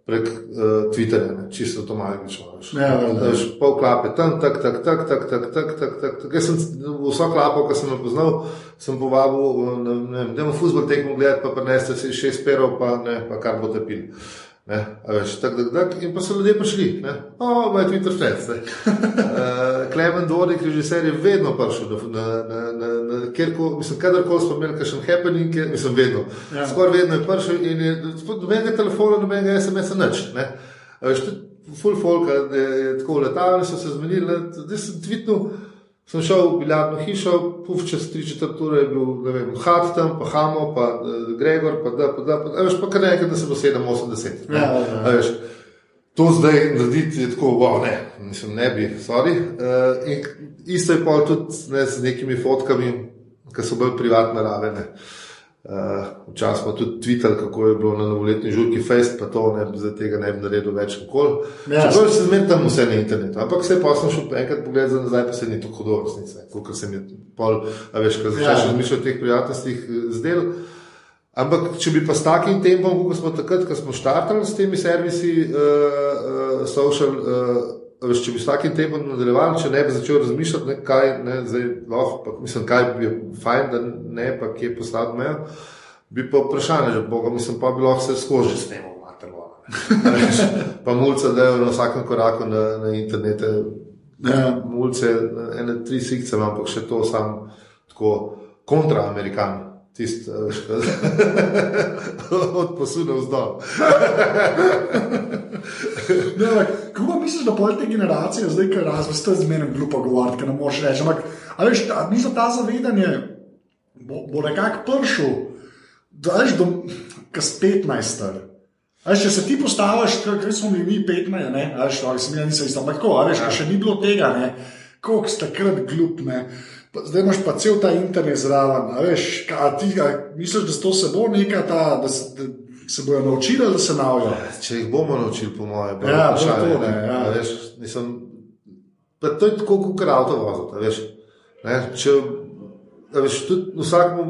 prek uh, Twitterja, ne, čisto avtomatično. Ja, ja, ja. Veš, pol klape tam, tak, tak, tak, tak, tak, tak, tak, tak, tak. Jaz sem vso klapo, ki sem jo poznal, sem povabil, eh, ne, ne vem, dajmo futbol tekmo gledati, pa preneste si šest perov, pa, ne, pa kar boste pili. Ne, veš, tak, tak, tak, in pa so ljudje prišli, ne, o, moj Twitter ne. Uh, Klemen Dvorik, režiser, je vedno prišel, na, na, na, na, kjerkoli, mislim, kadarkoli smo imeli kakšen happening, je- mislim, vedno. Ja. Skoraj vedno je prišel in je nobenega telefona, nobenega SMS-a nič. Ne. A veš, Full folk je, je tako letal, so se zmenili, zdaj sem tvitnil, sem šel v biljardno hišo, puf čez tri četrt ure je bil, ne vem, Hat tam, pa Hamo, pa uh, Gregor, pa da, pa da, pa, a veš, pa kar nekaj, da se bo 7-80. Ja, ja, ja. A veš, To zdaj narediti je tako, wow, ne, mislim, ne bi, sorry. Uh, in isto je pa tudi ne, z nekimi fotkami, ki so bolj privatne narave. ne. Uh, Včasih smo tudi tvitali, kako je bilo na novoletni žurki fest, pa to ne za tega ne bi naredil več nikoli. Ja. Čeprav se zmeni tam vse na internetu, ampak vse pa sem šel enkrat pogled za nazaj, pa se ni tako hudo resnice, kot se mi je pol, a veš, ko začneš Ja. ja. razmišljati o teh prijateljstvih eh, zdel. Ampak, če bi pa s takim tempom, kot smo takrat, ko smo štartali s temi servisi, uh, uh, social, uh, veš, če bi s takim tempom nadaljevali, če ne bi začel razmišljati, ne, kaj, ne, zdaj, lahko, pa, mislim, kaj bi bilo fajn, da ne, pa kje poslati mejo, bi pa vprašanje, že Boga, mislim, pa bi lahko se skozi snemo, materno. Pa mulce dajo na vsakem koraku na, na internete, Ja. mulce, ene tri sikce, ampak še to sam tako kontraamerikan. Tisti, od posuda vzdolj. Ne, ampak, kako pa misliš, da pol te generacije zdaj, ki razvij, to je zmerno glupo govoriti, ker ne moreš reči. Ampak, a veš, ta, misliš, da ta zavedanje bo, bo nekako prišel, da veš, do, kas 15 star. Veš, če se ti postaviš, kaj smo bili mi 15, ne, veš, ali sem jaz nisem isto, ampak tako, veš, ja. še ni bilo tega, ne, koliko ste takrat glup, ne. Zdaj imaš pa cel ta internet zraven, veš, a ti a, misliš, da s to se bo neka ta, da se, da se bojo naučili, da se naučijo. Če jih bomo naučili, po mojem, bo Ja, vprašanje, to, ne, ja. A Veš, nisem, to je tako, kot avto voziti. Veš, ne, če, veš, tudi vsakmu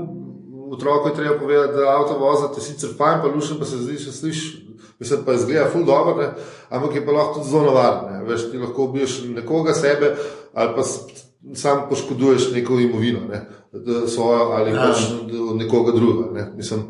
otroku je treba povedati, da avto voziti je sicer fajn, pa lušen, pa se zdi, še slišiš. Mislim, pa izgleda ful dobro, ne, ampak je pa lahko tudi zelo nevarno. Ne. Veš, ti lahko ubiješ nekoga sebe ali pa sam poškoduješ neko imovino, ne, svojo ali Ja. pač od nekoga drugega. Ne. Mislim,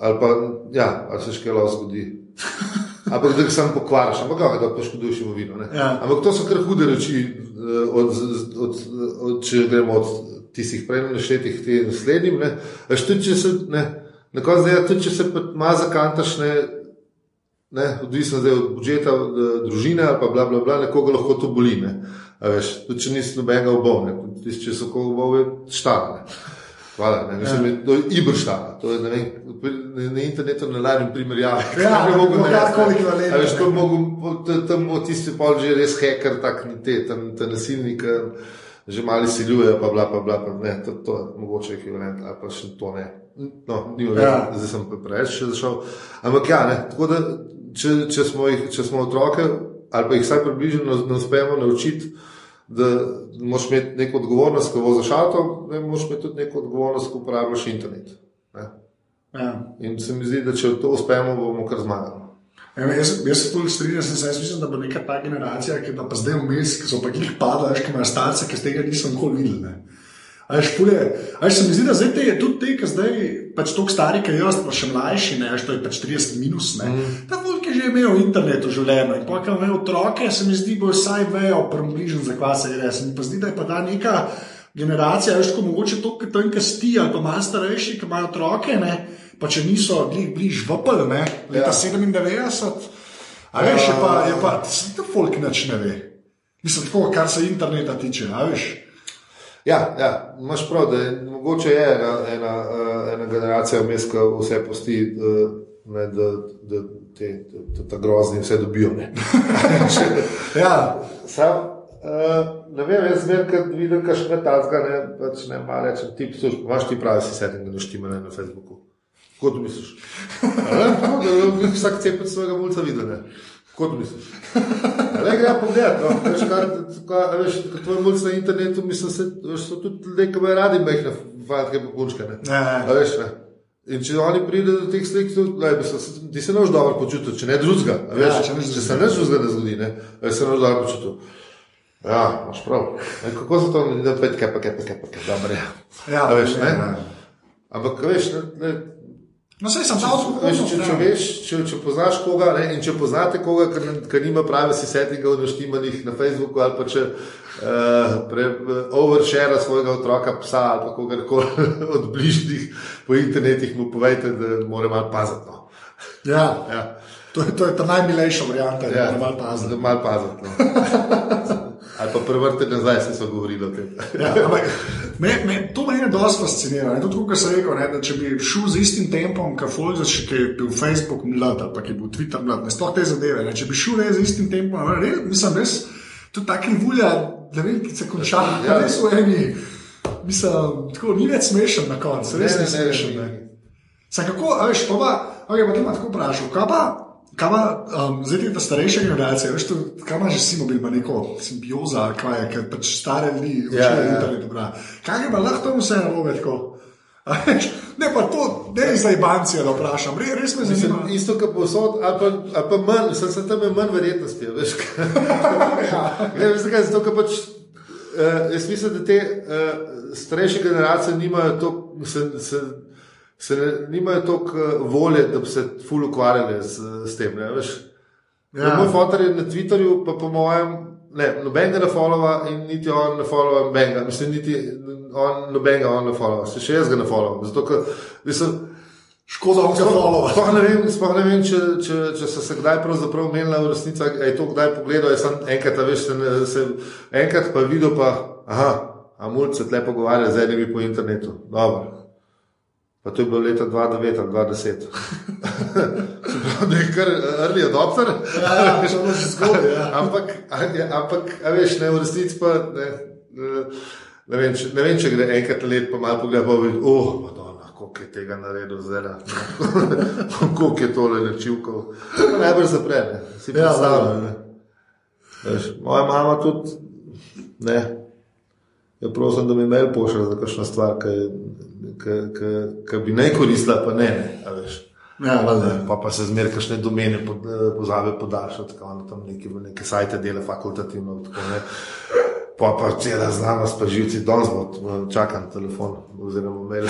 ali pa, ja, ali se lahko zgodi. Ampak da ga samo pokvariš, ampak ga, da poškoduješ imovino. ne. Ja. Ampak to so kar hude reči, eh, od, od, od, če gremo od tistih prej naštetih k naslednjim. Ne. Veš, tudi če se, ne, na koncu dneva, tudi če se malo zakantaš, ne, ne, odvisno zdaj od budžeta, od eh, družine ali pa bla, bla, bla, nekoga lahko to boli. Ne. Veš, tudi če nisi nobenega obovne, če so koga obove, štane. Hvala, ne, ja. to je ibrštana, to je ne vem, na, na internetu ne najdem primerjave. Ja, Ne mogu lahko narediti, ekvivalentno. A Veš, to mogo, tam bo tisti pol že res heker, tak te, tam, ta nasilnik, že mali siljujejo, pa bla, pa bla, pa ne, to, to je mogoče ekvivalent, ali pa še to ne. No, ni v redu, Ja. ja. zdaj sem pa preveč še zašel. Ampak ja, ne, tako da, če, če, smo jih, če smo otroke, ali pa jih vsaj približno ne uspemo naučiti, da moraš imeti neko odgovornost, ko voziš avto, ne moraš imeti tudi neko odgovornost, ko uporabljaš internet. Ne. Ja. In se mi zdi, da če to uspemo, bomo kar zmagali. Ja, jaz, jaz se tudi strinjam, sem se, jaz mislim, da bo neka ta generacija, ki pa zdaj vmes, ki so pa jih padla, ki imajo starce, ki z tega niso nikoli videli. ne. A veš, pulje, a veš, se mi zdi, da zdaj te, tudi te, ki zdaj pač tako stari, kot jaz, pa še mlajši, ne, veš, to je pač 30 minus, ne. Mm. Ta volk je imel internet v življenju in pa, ko imajo otroke, se mi zdi, bo vsaj vejo, približno za kva se gre. Se mi pa zdi, da je pa ta neka generacija, veš, ko mogoče to, ki tam kasti, ali pa malo starejši, ki imajo otroke, ne, pa če niso glih bliž vpl, ne, leta Ja. 97. A veš, je pa, je pa, to folk nič ne ve. Mislim, tako, kar se interneta tiče, a veš. Ja, ja, imaš prav, da je, mogoče je ena, ena, eh, ena generacija vmes, ki vse posti, eh, ne, da, da te, da, da ta grozni vse dobijo. Ne. Ja, Sam, uh, ne vem, jaz zmeraj, kad vidim, kaj še tazga, ne, pač ne, malo rečem, ti psuš, imaš ti pravi si setting, da štima ne, na Facebooku. Kot misliš? A Ne, no, da bi vsak cepet svojega mulca videl, ne. Kot misliš? Le gre pogledat, no. veš, kar, kar, veš, ko tvoj mulc na internetu, mislim, se, veš, so tudi ljudje, ki imajo radi mehne fantke pa punčke, ne. Ja, ja. Veš, ne. In če oni pridejo do teh slik, ti se ne boš dobro počutil, če ne drugega. Ja, če ne če, se ne drugega ne zgodi, ne, se ne boš dobro počutil. Ja, imaš prav. E, kako se to naredi, da pet, kaj pa, kaj pa, kaj pa, kaj dobro je. Ja, A veš, ne, ne? ne. Ampak, veš, ne, ne, No, sej sem ta Veš, če, če, veš, če, če poznaš koga ne, in če poznate koga, ki ne- nima pravi si settingov naštimanih na Facebooku ali pa če uh, pre, overshare svojega otroka, psa ali kogarkoli od bližnjih po internetih, mu povejte, da mora malo paziti. No. Ja, Ja, to je, to je ta najmilejša varianta, da ja, ja, malo paziti. da malo paziti. No. ali pa prevrte nazaj, se so govorili o tem. Ja, ampak me, me, to me je dosti fasciniralo. Tudi, kot sem rekel, ne, da če bi šel z istim tempom, kot Folks, ki je bil Facebook mlad ali pa ki je bil Twitter mlad, ne sploh te zadeve. Ne, če bi šel z istim tempom, ne, mislim, res, tudi taki volja, da vem, ki se konča, Ja. res v eni. Mislim, tako ni več smešen na koncu, res Ne, ni ne, ne, smešen. ne. Sam kako, veš, pa pa, okay, pa te ima tako vprašal, kaj pa, kaj pa, um, zdaj ti ta starejša generacija, veš, to, kaj ima že Simobil, ima neko simbioza, kaj je, ker pač stare ljudi Ja, ja. Kaj je pa lahko tam vse narobe tako? Ne pa to, ne zdaj bancija, da vprašam, res, res me Mislim, zanima. isto, kot posod, ali pa, ali pa manj, sem se tam manj verjetnosti. Veš, ne, veš, zakaj? Zato, ker pač, uh, jaz mislim, da te uh, starejše generacije nimajo toliko, se, se, se ne, nimajo toliko uh, volje, da bi se ful ukvarjali s, s tem. Ne, veš. Ja. ja. Moj fotor je na Twitterju, pa po mojem, ne, nobenega ne followa in niti on ne followa nobenega. Mislim, niti on nobenega on ne followa, se še jaz ga ne followam. Zato, ker, mislim, Škoda, on ga followa. Sploh ne vem, sploh ne vem če, če, če so se kdaj pravzaprav menila v resnici, ali je to kdaj pogledal. Jaz sem enkrat, veš, se, ne- se, enkrat pa videl, pa, aha, a mulj se tle pogovarja z enimi po internetu. Dobro. Pa to je bilo leta 2009 ali 2010. Se pravi, da je kar early adopter. Ja, ja, to je že zgodaj, ja. ampak, ja, ampak, a veš, ne, v resnici pa ne. ne vem, če, ne vem, če gre enkrat na let, pa malo pogleda, pa vidi, oh, Madonna, koliko je tega naredil zdaj, koliko je tole načivkov. Najbolj zapre, ne. si Ja, predstavljam. ne. Veš, Moja mama tudi, ne, je prosim, da mi mail pošlje za kakšno stvar, ki bi naj koristila, pa ne, ne. Ja, valjda. Pa, pa se zmeraj kakšne domene pod, eh, pozabe podaljšati, tako da tam neki, neke sajte dela fakultativno. Tako, ne. pa pa cela znanost, pa živci danes bo čakam telefon oziroma mail,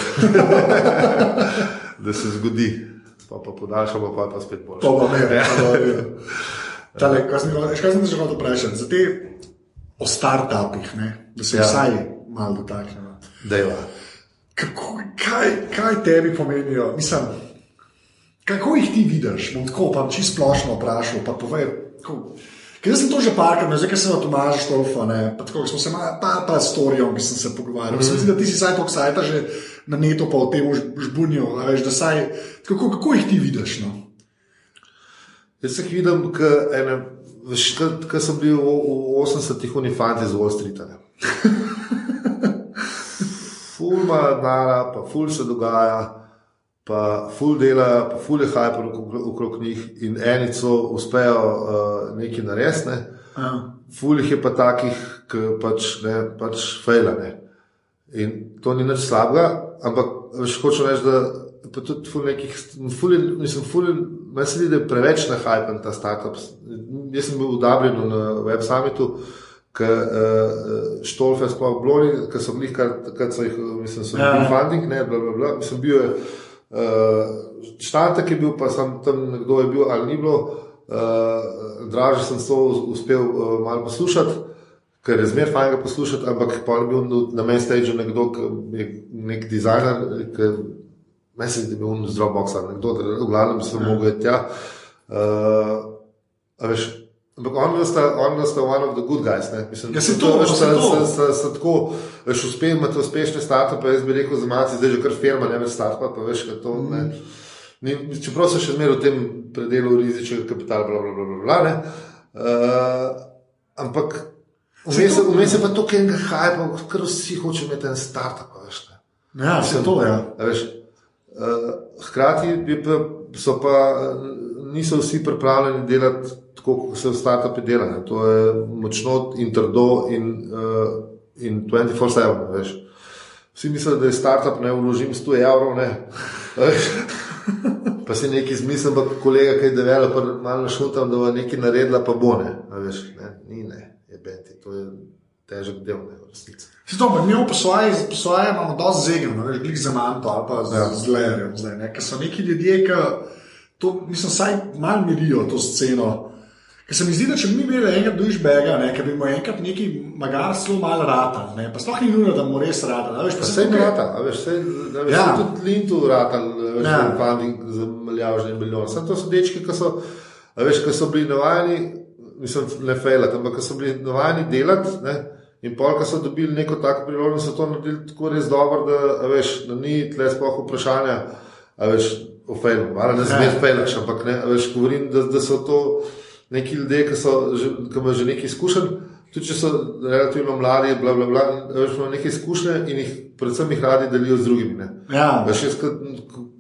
da se zgodi. Pa pa podaljšamo, pa pa spet boljše. To pa ne, to pa ne. Tale, kaj sem, kaj sem te že hotel vprašati? O startupih, ne, da se Ja. vsaj malo dotaknemo. Kako, kaj, kaj tebi pomenijo? Mislim, kako jih ti vidiš? Bom tako pa čisto splošno vprašal. Pa povej, kako, ker sem to že parkrat, no, zdaj ker sem od Tomaža Štolfa, ne, pa tako smo se ma- pa, pa s Torijem, ki sem se pogovarjal. Mm. Se mi zdi, da ti si saj toliko sajta že na netu pa o tem žbunil, a veš, da saj, kako, kako jih ti vidiš? No? Jaz jih vidim, ko sem bil v, v 80-ih unifanti z Wall Streeta. ne. Ful ima denara, pa ful se dogaja, pa ful dela, pa ful je hyper okrog, njih in enico uspejo uh, nekaj narediti. Ne. Ja. Ful jih je pa takih, ki pač, ne, pač fejlane. In to ni nič slabega, ampak veš, hočem reči, da pa tudi ful nekih, ful, mislim, ful, meni se zdi, da je preveč nahajpen ta startup. Jaz sem bil v Dublinu na Web Summitu, ki uh, štolfe sploh bloni, ki so bili, kar takrat so jih, mislim, so Ja. bili funding, ne, bla, bla, bla. Mislim, bil je, uh, štatek je bil, pa sem tam nekdo je bil ali ni bilo, uh, draže sem to uspel uh, malo poslušati ker je zmeraj fajn poslušati, ampak pa je bil na main stage nekdo, ki je nek dizajner, ki meni se zdi, da je bil z Dropboxa, nekdo, v glavnem se ja. mogel tja. Uh, veš, ampak on on sta one of the good guys. Ne? Mislim, Ja, saj to, veš, sta- to. sta- sta- sta tako, veš, uspe, imate uspešne startupe, jaz bi rekel za malce, zdaj že kar firma, ne več startupa, pa veš, kaj to. Ne? Ni, čeprav so še zmeraj v tem predelu rizičnega kapitala, bla, bla, bla, bla, bla, ne. uh, ampak vmes je- je pa to, kaj enega hajpa, ker vsi hočejo imeti en startup. Veš, ne. Ja, vse to je. Ja. Veš, hkrati bi pa, so pa eh, niso vsi pripravljeni delati tako, kot se startupi dela. Ne. To je močno in trdo in, uh, in 24-7. veš. Vsi mislijo, da je startup, ne vložim 100 evrov, ne. Pa si nekaj izmislil, pa kolega, ki je developer, malo šutam, da bo nekaj naredila, pa bo ne. A Veš, ne? Ni ne, je beti, to je težek del, ne, v resnici. Ampak mi v posvoje, posvoje imamo dosti zegem, no, veš, glik za manto ali pa z, Ja. z lerjem. Zdaj, ne, ker so neki ljudje, ki to, mislim, vsaj malo mirijo to sceno. Ker se mi zdi, da če bi mi imeli enega dušbega, ne, ker bi mu enkrat neki magar zelo malo rata, ne, pa sploh ni nujno, da mu res rata. da Veš, pa Pa se Vse tukaj- rata, a veš, vse, a veš, Ja. tudi Lintu rata, veš, Ja. funding za milijardni milijon. Samo to so dečki, ki so, veš, ki so bili navajeni, mislim, ne fejlat, ampak ki so bili navajeni delati, ne, in pol, ki so dobili neko tako priložnost, so to naredili tako res dobro, da, veš, da ni tle sploh vprašanja, a veš, o fejlu, ali ne zmer fejlaš, ampak ne, veš, govorim, da, da so to neki ljudje, ki so ki imajo že nekaj izkušenj, tudi če so relativno mladi, bla, bla, bla, veš, imajo nekaj izkušnje in jih, predvsem jih radi delijo z drugimi. Ne. Ja, Veš, jaz,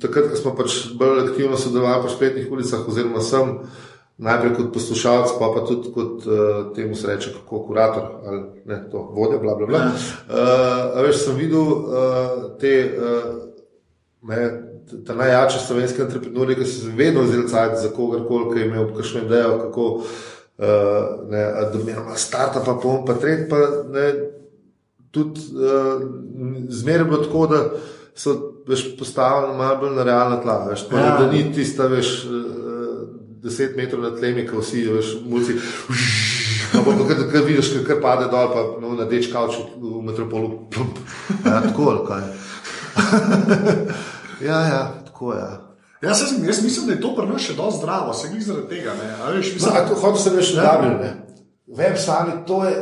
takrat, ko smo pač bolj aktivno sodelovali po spletnih ulicah, oziroma sem najprej kot poslušalec, pa, pa tudi kot uh, temu se reče, kako kurator ali ne, to vodja, bla, bla, bla. Uh, veš, sem videl uh, te. Uh, Ne, ta najjači slovenski entrepreneur, ki so vedno vzeli cajt za kogarkoli, ki je imel kakšno idejo, kako uh, ne, a da imamo startup, pa bom pa tretji, pa ne, tudi uh, zmeraj bilo tako, da so veš, postavljeni malo bolj na realna tla, veš, tako, ja. da ni tista, veš, uh, deset metrov nad tlemi, ko vsi, veš, mulci. Ampak, ko kar vidiš, kar pade dol, pa no, na deč kavč v metropolu. Plump. Ja, tako ali kaj. ja, ja, tako je. Ja. jaz, jaz, jaz mislim, da je to pri nas še dosti zdravo, se glih zaradi tega. Ne, a veš, No, mislim, a to hoče se reči, Ja. da je. Web sami, to je,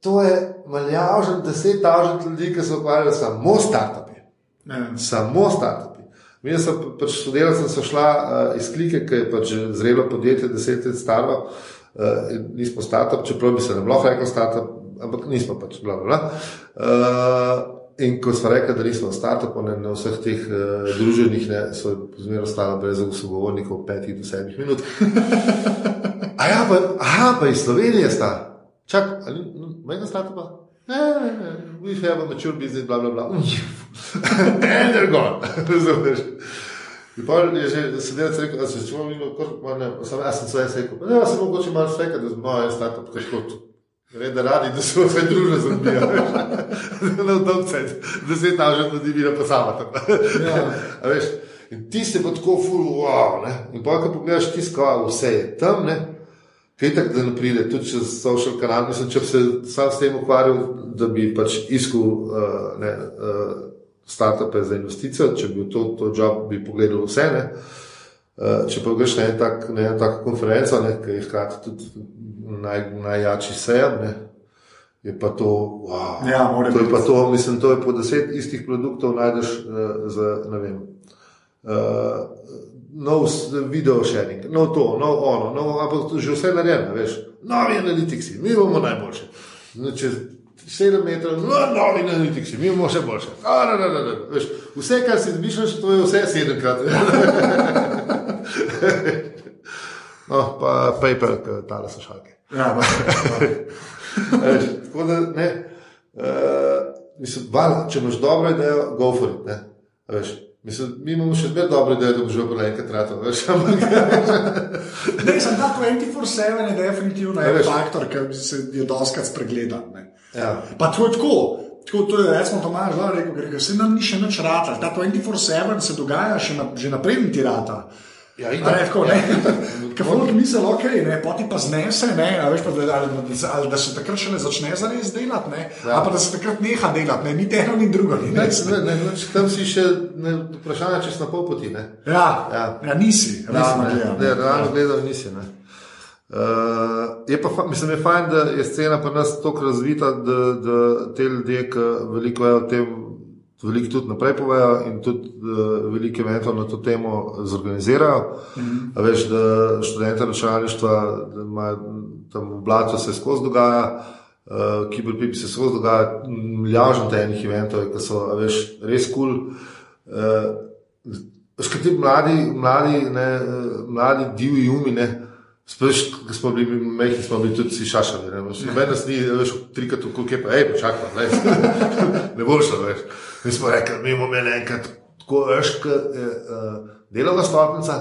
to je maljavžen, deset tažen ljudi, ki se ukvarjajo samo s startupi. ne, Samo startupi. Mi smo pač sodelavci, sem šla uh, iz klike, ki je pač zrelo podjetje, deset let staro, uh, nismo startup, čeprav bi se nam lahko rekel startup, ampak nismo pač bla bla. Uh, in ko smo rekli, da nismo startup, ne, na vseh teh uh, druženjih, ne, so zmerno ostala brez sogovornikov petih do sedmih minut. A ja, pa, aha, pa iz Slovenije sta. Čak, ali meni startupa? Ne, ne, ne, we have a mature business, bla bla bla. And they're gone. Razumeš? In pa je že sedel in rekel, da se čuvam, ne, sem, jaz sem sve rekel, da ja, se mogoče malo feka, da smo en startup, kot kot. Red, da radi, da se vse družbe zbijajo. Na obdobce, da se ta že ljudi vira pa sama. Ja. A veš, in ti se bo tako ful, wow, ne. In pa, ko pogledaš tiskava, vse je tam, ne. Kaj tako, da ne pride, tudi čez social kanal, mislim, če bi se sam s tem ukvarjal, da bi pač iskal uh, ne, uh, startupe za investicijo, če bi to, to job, bi pogledal vse. Ne? Eh, če pa greš na eno tak, en tako konferenco, ne, ki je hkrati tudi naj, najjači sejem, ne, je pa to, wow, ja, to je pa to, mislim, to je po deset istih produktov najdeš uh, za, ne vem, uh, nov video sharing, nov to, nov ono, nov, ampak že vse narejeno, veš, novi analitiki, mi bomo najboljši. No, znači, 7 metrov, no, novi analitik si, mi imamo še boljše. A, ne, ne, ne, Veš, vse, kar si izmišljaš, to je vse sedemkrat. no, pa paper, tale so šalke. Ja, ba, no, no. ba. Veš, tako da ne. Uh, mislim, val, če imaš dobro idejo, go for it. Ne? Veš, Mislim, mi imamo še zmeraj dobro idejo, da bo že bilo enkrat rado. Ampak... ne, sem ta 24-7 je definitivno en faktor, ki se je doskrat spregledan. Ne. Ja. Pa to je tako. Tako, to je, recimo, Tomaž Zvar rekel, rekel se nam ni še nič rata. Ta 24-7 se dogaja še na, že naprej, ti rata. Ja, A ne, tako, ne. Ja, Ker folk misli, ok, ne, poti pa znese, ne, a veš pa, da, ali, ali da se takrat šele začne zares delati, ne, ja. ali pa da se takrat neha delati, ne, ni eno, ni drugo. Ni, Ne, ne. ne, ne, ne, tam si še ne, vprašanje, če si na pol poti. Ne, Ja, Ja. ja. ja, nisi, ja, resno ne, gledam. ne, realno gledano nisi. Ne. Uh, je pa, mislim, je fajn, da je scena pri nas tako razvita, da, da te ljudje, ki veliko vejo o tem, veliko tudi naprej povejo in tudi uh, veliko eventov na to temo zorganizirajo. Mm -hmm. Veš, da študente računalništva da imajo tam v blatu se skozi dogaja. Uh, Kiberpipi se skozi dogaja, milijažen tajnih eventov, ki so veš, res kul. Cool. Uh, Škati mladi, mladi, ne, eh, mladi divji umi, ne. Sploh, ko smo bili mehki, smo bili tudi vsi šašali. Ne, Noben nas ni, veš, trikrat v kuke, pa hej, počakaj, ne, ne bo šlo, veš. Mi smo rekli, mi bomo imeli enkrat tako veš, kot je uh, delovna stopnica,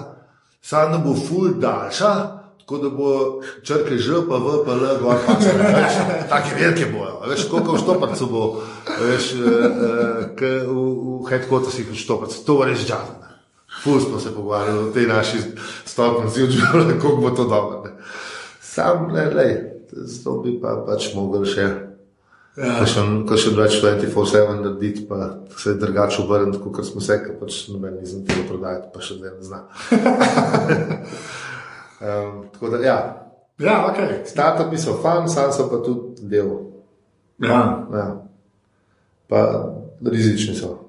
da bo ful daljša. Tako da bo črke Ž, pa V, pa L, gor pa vse. Tako velike bojo. Veš, koliko v štoparcu bo, veš, uh, v, v headquartersih v štoparcu. To bo res žal. Ful smo se pogovarjali o tej naši stopnici, odživljali, kako bo to dobro. Ne. Sam, ne, le, zato bi pa pač mogel še. Ja. Ko še več 24-7 narediti, pa se je drugače obrniti, kot smo se, ker pač noben nisem tega prodajati, pa še zdaj ne znam. um, tako da, ja. Ja, ok. Startupi so fan, sam so pa tudi del. Ja. Ja. Pa rizični so.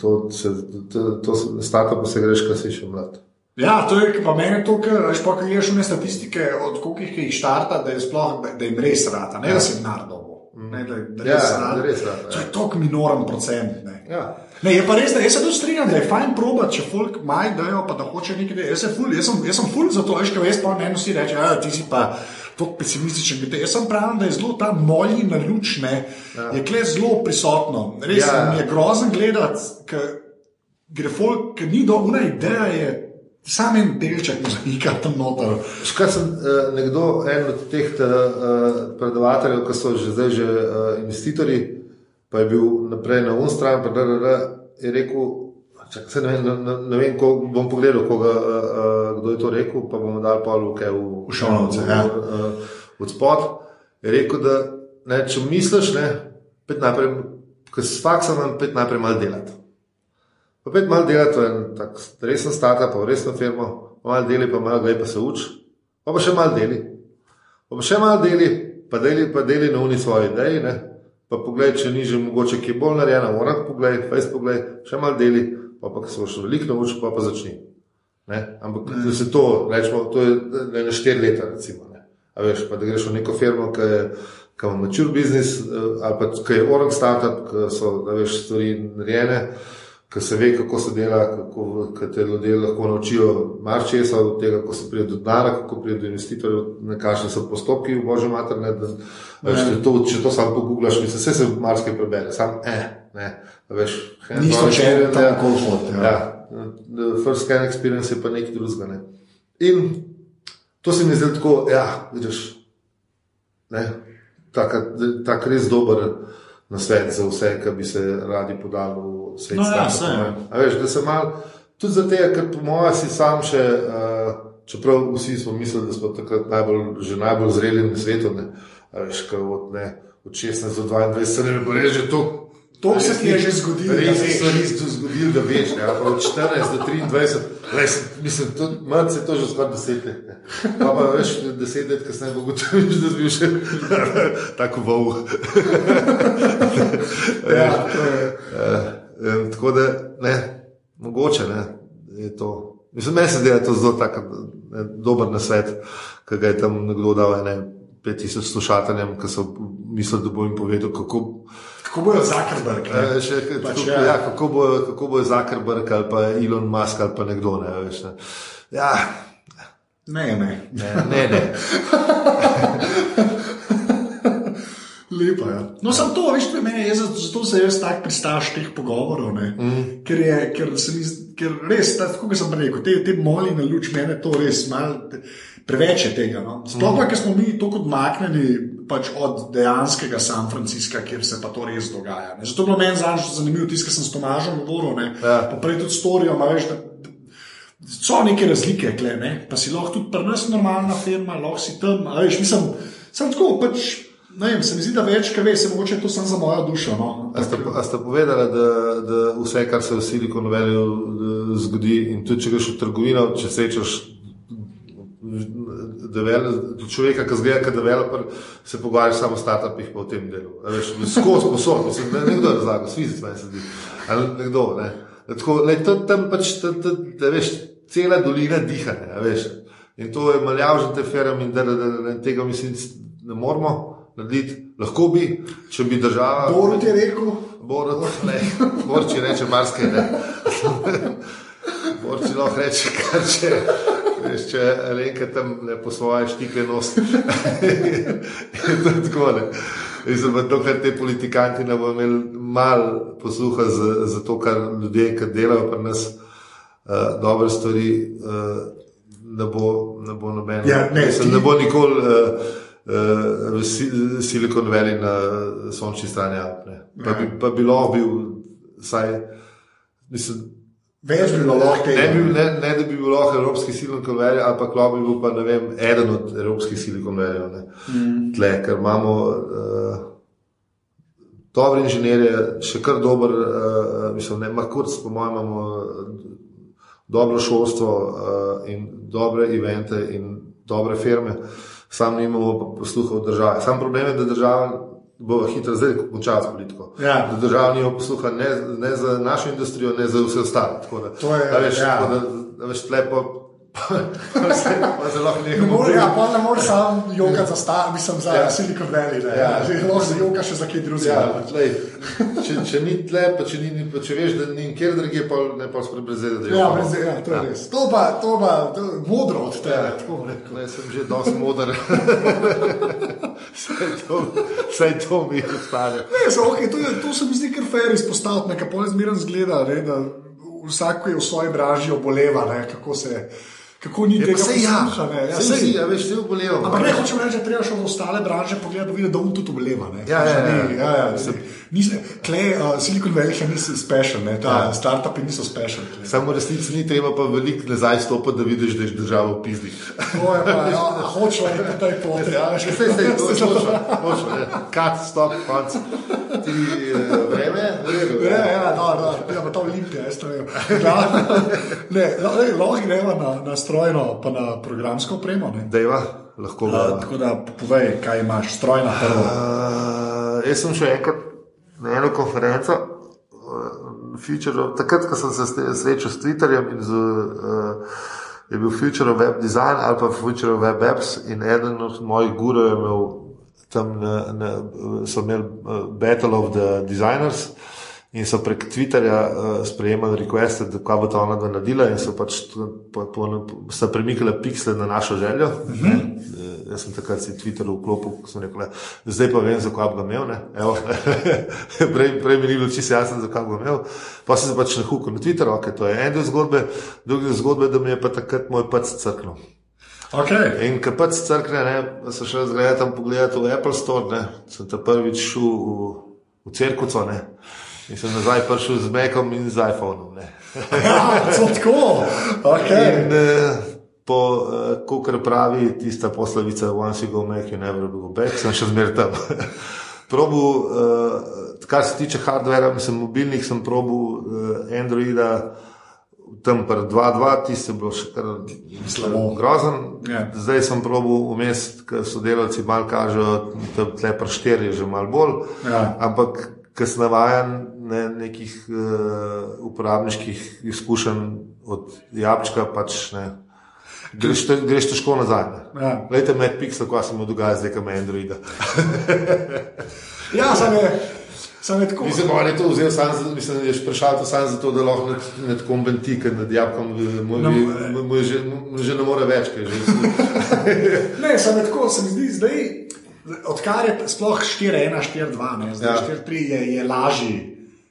To, se, to, to startup se greš, kar si še mlad. Ja, to je pa meni to, kar veš, pa kaj ješ v statistike, od koliko jih štarta, da je sploh, da, da jim res rata, ne da se jim nardo. Ne, da, da Ja, res da rata. res ja. To je tok minoren procent. Ne. Ja. Ne, je pa res, da jaz se tudi strinjam, da je fajn probat, če folk maj dajo, pa da hoče nekaj. Jaz, ful- jaz, sem- jaz sem ful za to, veš, kaj veš, pa meni vsi reče, da ti si pa tako pesimističen. glede." Jaz sem pravim, da je zelo ta molji na luč, ne, ja. je kle zelo prisotno. Res Ja. je grozen gledati, ker gre folk, ker ni dobra ideja, je sam en delček mozaika tam noter. Škar sem uh, nekdo, en od teh uh, predavateljev, ki so že zdaj že uh, investitorji, pa je bil naprej na unstran, pa da, da, da, je rekel, čak, ne, vem, ne, ne, vem, ko, bom pogledal, koga, uh, uh, kdo je to rekel, pa bomo dali pol v, v, V notes, ja. od spod. Je rekel, da ne, če misliš, ne, pet najprej, ker s faksom, pet najprej malo delati. Pa pet malo delati, to je en tak resen startup, pa resno firmo, pa malo deli, pa malo gre, pa se uči, pa, pa še malo deli. Pa, pa še malo deli, pa deli, pa deli na uni svoje ideje, ne. Pa poglej, če ni že mogoče, ki je bolj narejena, moram pogled, face pogled, še malo deli, pa pa se boš veliko naučil, pa pa začni. Ne? Ampak da se to, rečemo, to je ne, na štiri leta, recimo. Ne? A veš, pa da greš v neko firmo, ki je ki ima mature business, eh, ali pa ki je orang startup, ki so, veš, stvari narejene, ki se ve, kako se dela, kako te ljudje lahko naučijo marčesa od tega, kako se pride do denara, kako pride do investitorjev, kakšni so postopki v božjem mater, ne, da, veš, če, to, če to samo poguglaš, mislim, vse se marsikaj prebere, sam eh, ne, veš, Niso če kol hod. Ja. Ja, first scan experience je pa nekaj drugega. Ne. In to se mi zdi tako, ja, vidiš, ne, tak, tak res dober na svet za vse, ki bi se radi podali v svet. No ja, startupov, saj. ne. A veš, da se mal, tudi zato, ker po mojem si sam še, uh, čeprav vsi smo mislili, da smo takrat najbolj, že najbolj zreli na svetu, ne, veš, kaj od, ne, od 16 do 22, se ne bo reči, že to. To se ti je že zgodilo, Res se je zgodilo, da veš, ne, ampak od 14 do 23, res, mislim, to, malo se je to že skoraj deset let. ne. Pa pa veš, deset let kasneje bo gotoviš, da si bil še tako vol. Ja. Um, tako da, ne, mogoče ne, je to. Mislim, meni se zdi, da je to zelo tak, ne, dober nasvet, ki ga je tam nekdo dal ene 5000 slušateljem, ki so mislili, da bo jim povedal, kako, Kako bojo Zuckerberg? ne? Eh, še, Pač kako, ja. ja, kako bo, kako bo Zuckerberg ali pa Elon Musk ali pa nekdo. Ne, veš, ne. Ja, Ne, ne. ne, ne. ne. Lepo je. Ja. No, samo to, veš, meni je, zato, se jaz tako pristaš teh pogovorov. Mm. Ker je, ker mi, ker res, ta- tako kot sem rekel, te, te moli na luč, mene to res malo, preveč je tega. No? Sploh pa, ker smo mi tako odmaknjeni pač od dejanskega San Francisca, kjer se pa to res dogaja. Ne? Zato je bilo meni zanimivo, tisto, kar sem s Tomažem govoril, ne? Ja. pa prej tudi storijo, ma veš, da, so neke razlike, kle, ne? pa si lahko tudi pri nas normalna firma, lahko si tam. Veš, mislim, sem tako, pač, ne vem, se mi zdi, da več, kaj veš, mogoče je to samo za mojo dušo. No? A ste, a ste povedali, da, da vse, kar se v Silicon Valleyju eh, zgodi, in tudi če greš v trgovino, če srečaš devel- človeka, ki zgleda kot developer, se pogovarjaš samo o startupih pa v tem delu. A Veš, skozi posod, mislim, da nekdo je razlagal, svizi se meni se zdi. Ali nekdo, ne. Tako, le, to, tam pač, ta, ta, da veš, cela dolina diha, ne, veš. In to je maljavžen te feram in da, da, da, da tega mislim, ne moramo narediti. Lahko bi, če bi država. Borut je rekel, Borut, ne, Borči reče marsikaj, ne. Borči lahko reče, kar če, veš, če Alenka tam ne po svoje štike nos. je to tako, dokler te politikanti ne bodo imeli malo posluha za, za to, kar ljudje, ki delajo pri nas uh, dobre stvari, uh, ne bo, ne bo noben. Ja, ne, Mislim, ti- ne bo nikoli uh, uh, si- Silicon Valley na sončni strani. Alp. Pa bi, pa bi lahko bil, saj, mislim, Več bi bilo lahko Ne, tega. bi, ne, ne da bi bil lahko evropski Silicon Valley, ampak lahko bi bil pa ne vem, eden od evropskih Silicon Valley. Mm. Tle, ker imamo uh, dobre inženirje, še kar dober, uh, mislim, ne, Makurc, po mojem, imamo eh, dobro šolstvo uh, in dobre evente in dobre firme, sam nimamo pa posluha od države. Sam problem je, da država bo hitro zdaj končala s politiko. Ja. Da država nima posluha ne, ne za našo industrijo, ne za vse ostale. Tako da- To je- a veš, ja. tako da, a veš, tle pa, pa, pa, pa zelo Ne more, ja, pa ne moreš sam jokati za star, mislim za ja. Ja. Silicon Valley. Ne, Ja. ja. Lahko se joka še za kaj drugega. Ja, tlej, če, če ni tle, pa če, ni, pa če veš, da ni nikjer drugje, pa ne pa sprebrezeti, da je Ja, to. brez, ja, to je res. To pa, to pa to, je modro od tebe. Ja. tako rekel. Ne, sem že dosti modar. Vsaj to, vsaj to mi ostane. Ne, so, okay, to, je, to se mi zdi kar fair izpostaviti, nekaj pol zmeraj zgleda, ne, da vsak je v svoji branži oboleva, ne, kako se. Kako ni tega posluha, ne. Ja, sej, sej- si, a veš, vsi obolevam. Ampak ne hočem reči, da treba še v ostale branže pogledati, da vidi, da on tudi oboleva. Ja, ja, ja. Ni- ja, ja, Nisem, tle, uh, Silicon Valley še niso special, ne, ta Ja. ja. startupi niso special. tle. Samo resnici ni treba pa veliko nazaj stopiti, da vidiš, da je država v pizdi. To je pa, ja, hočemo iti po tej poti. Ja, Še vse je to, točno, točno. Kat, stop, konc. Ti eh, vreme, v redu. Ja, ja, no, no, ja, pa ta Ja, ne, lahko gremo na, na strojno, pa na programsko opremo. ne. Dejva, lahko Uh, ga. tako da povej, kaj imaš, strojna prvo. Uh, jaz sem še enkrat na eno konferenco, uh, Future, takrat, ko sem se srečal s Twitterjem in z, uh, je bil Future of Web Design ali pa Future of Web Apps in eden od mojih gurov je imel tam, na, na, so imeli uh, Battle of the Designers. In so prek Twitterja uh, sprejemali requeste, da kaj bo ta ona naredila, in so pač po, po, sta premikala piksle na našo željo. Uh -huh. uh, jaz sem takrat si Twitter vklopil, ko sem rekel, "Le, zdaj pa vem, zakaj bi ga imel. ne." Evo, prej, prej mi ni bilo čisto jasno, zakaj bi ga imel. Pa sem se pač nahukal na Twitter, ok, to je en del zgodbe, drugi del zgodbe, da mi je pa takrat moj pac crknil. Okay. In ko pač crkne, ne, se še zgleda tam pogledati v Apple Store, ne, sem ta prvič šel v, v Cerkuco, ne, in sem nazaj prišel z Macom in z iPhonom. Ja, so tako. Okay. In eh, po, eh, kot pravi tista poslovica, once you go Mac, you never go back, sem še zmeraj tam. probu, eh, kar se tiče hardvera, mislim, mobilnih sem probu eh, Androida. Tam pa 2-2, tisti je bilo še kar Slabo. grozen. Ja. Zdaj sem probil vmes, ker sodelavci malo kažejo, da tle pa štiri je že malo bolj. Ja. Ampak, navajen ne, nekih uh, uporabniških izkušenj od Jabčka, pač ne. Greš, te, greš težko nazaj. Ne. Ja. Glejte, med Pixel, kaj se mu dogaja zdaj, ko ima Androida. Ja, sam je, sam je tako. Mislim, da je to vzel sam, mislim, da je vprašal to sam zato, da lahko nad, nad kom venti, ker nad Jabkom eh, mu, No, je že, že ne more več. je Že, Ne, sam je tako, se mi zdi zdaj, odkar je sploh 4-1, 4-2, ne, zdaj Ja. ja. 4-3 je, je lažji.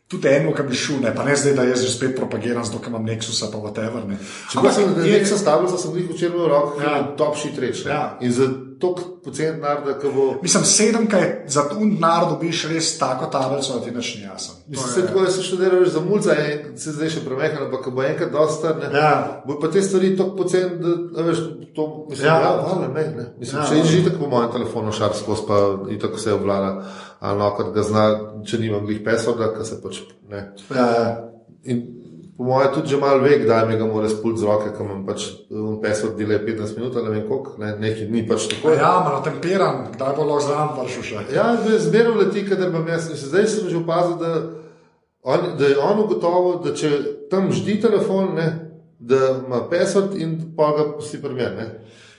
Tudi eno, ki bi šel, ne, pa ne zdaj, da jaz že spet propagiram, zato imam Nexusa, pa whatever. Ne. Čeprav sem je- nek sestavljal, sem jih včeraj v rokah, Ja. top shit reč. Ja. In za tok pocen narda, ki bo. Mislim, sedem, kaj za tu denar dobiš res tako tablico, da ti nič ni jasno. Mislim, je- se tako, da se študiraj za mulca, in se zdaj še premehna, ampak bo enkrat dosta, ne. Ja. Bo pa te stvari tako pocen, da, da veš, to mislim, Ja. ja, ja ne, ne. Mislim, Ja, če ja. že tako po mojem telefonu šar skozi, pa in tako se obvlada, ali no, kot ga zna, če nimam glih pesovda, ker se pač ne. Ja, ja. In po mojem tudi že malo ve, kdaj mi ga mora spult z roke, ker imam pač un pesod dele 15 minut, ne vem koliko, ne, nekaj ni pač tako. ja malo temperan, kdaj bo lahko zraven vršil še. Ja, zmerno leti, kadar imam jaz. Mislim, Zdaj sem že opazil, da, on, da je on ugotovil, da če tam ždi telefon, ne, da ima pesod in pa ga pusti primer. Ne.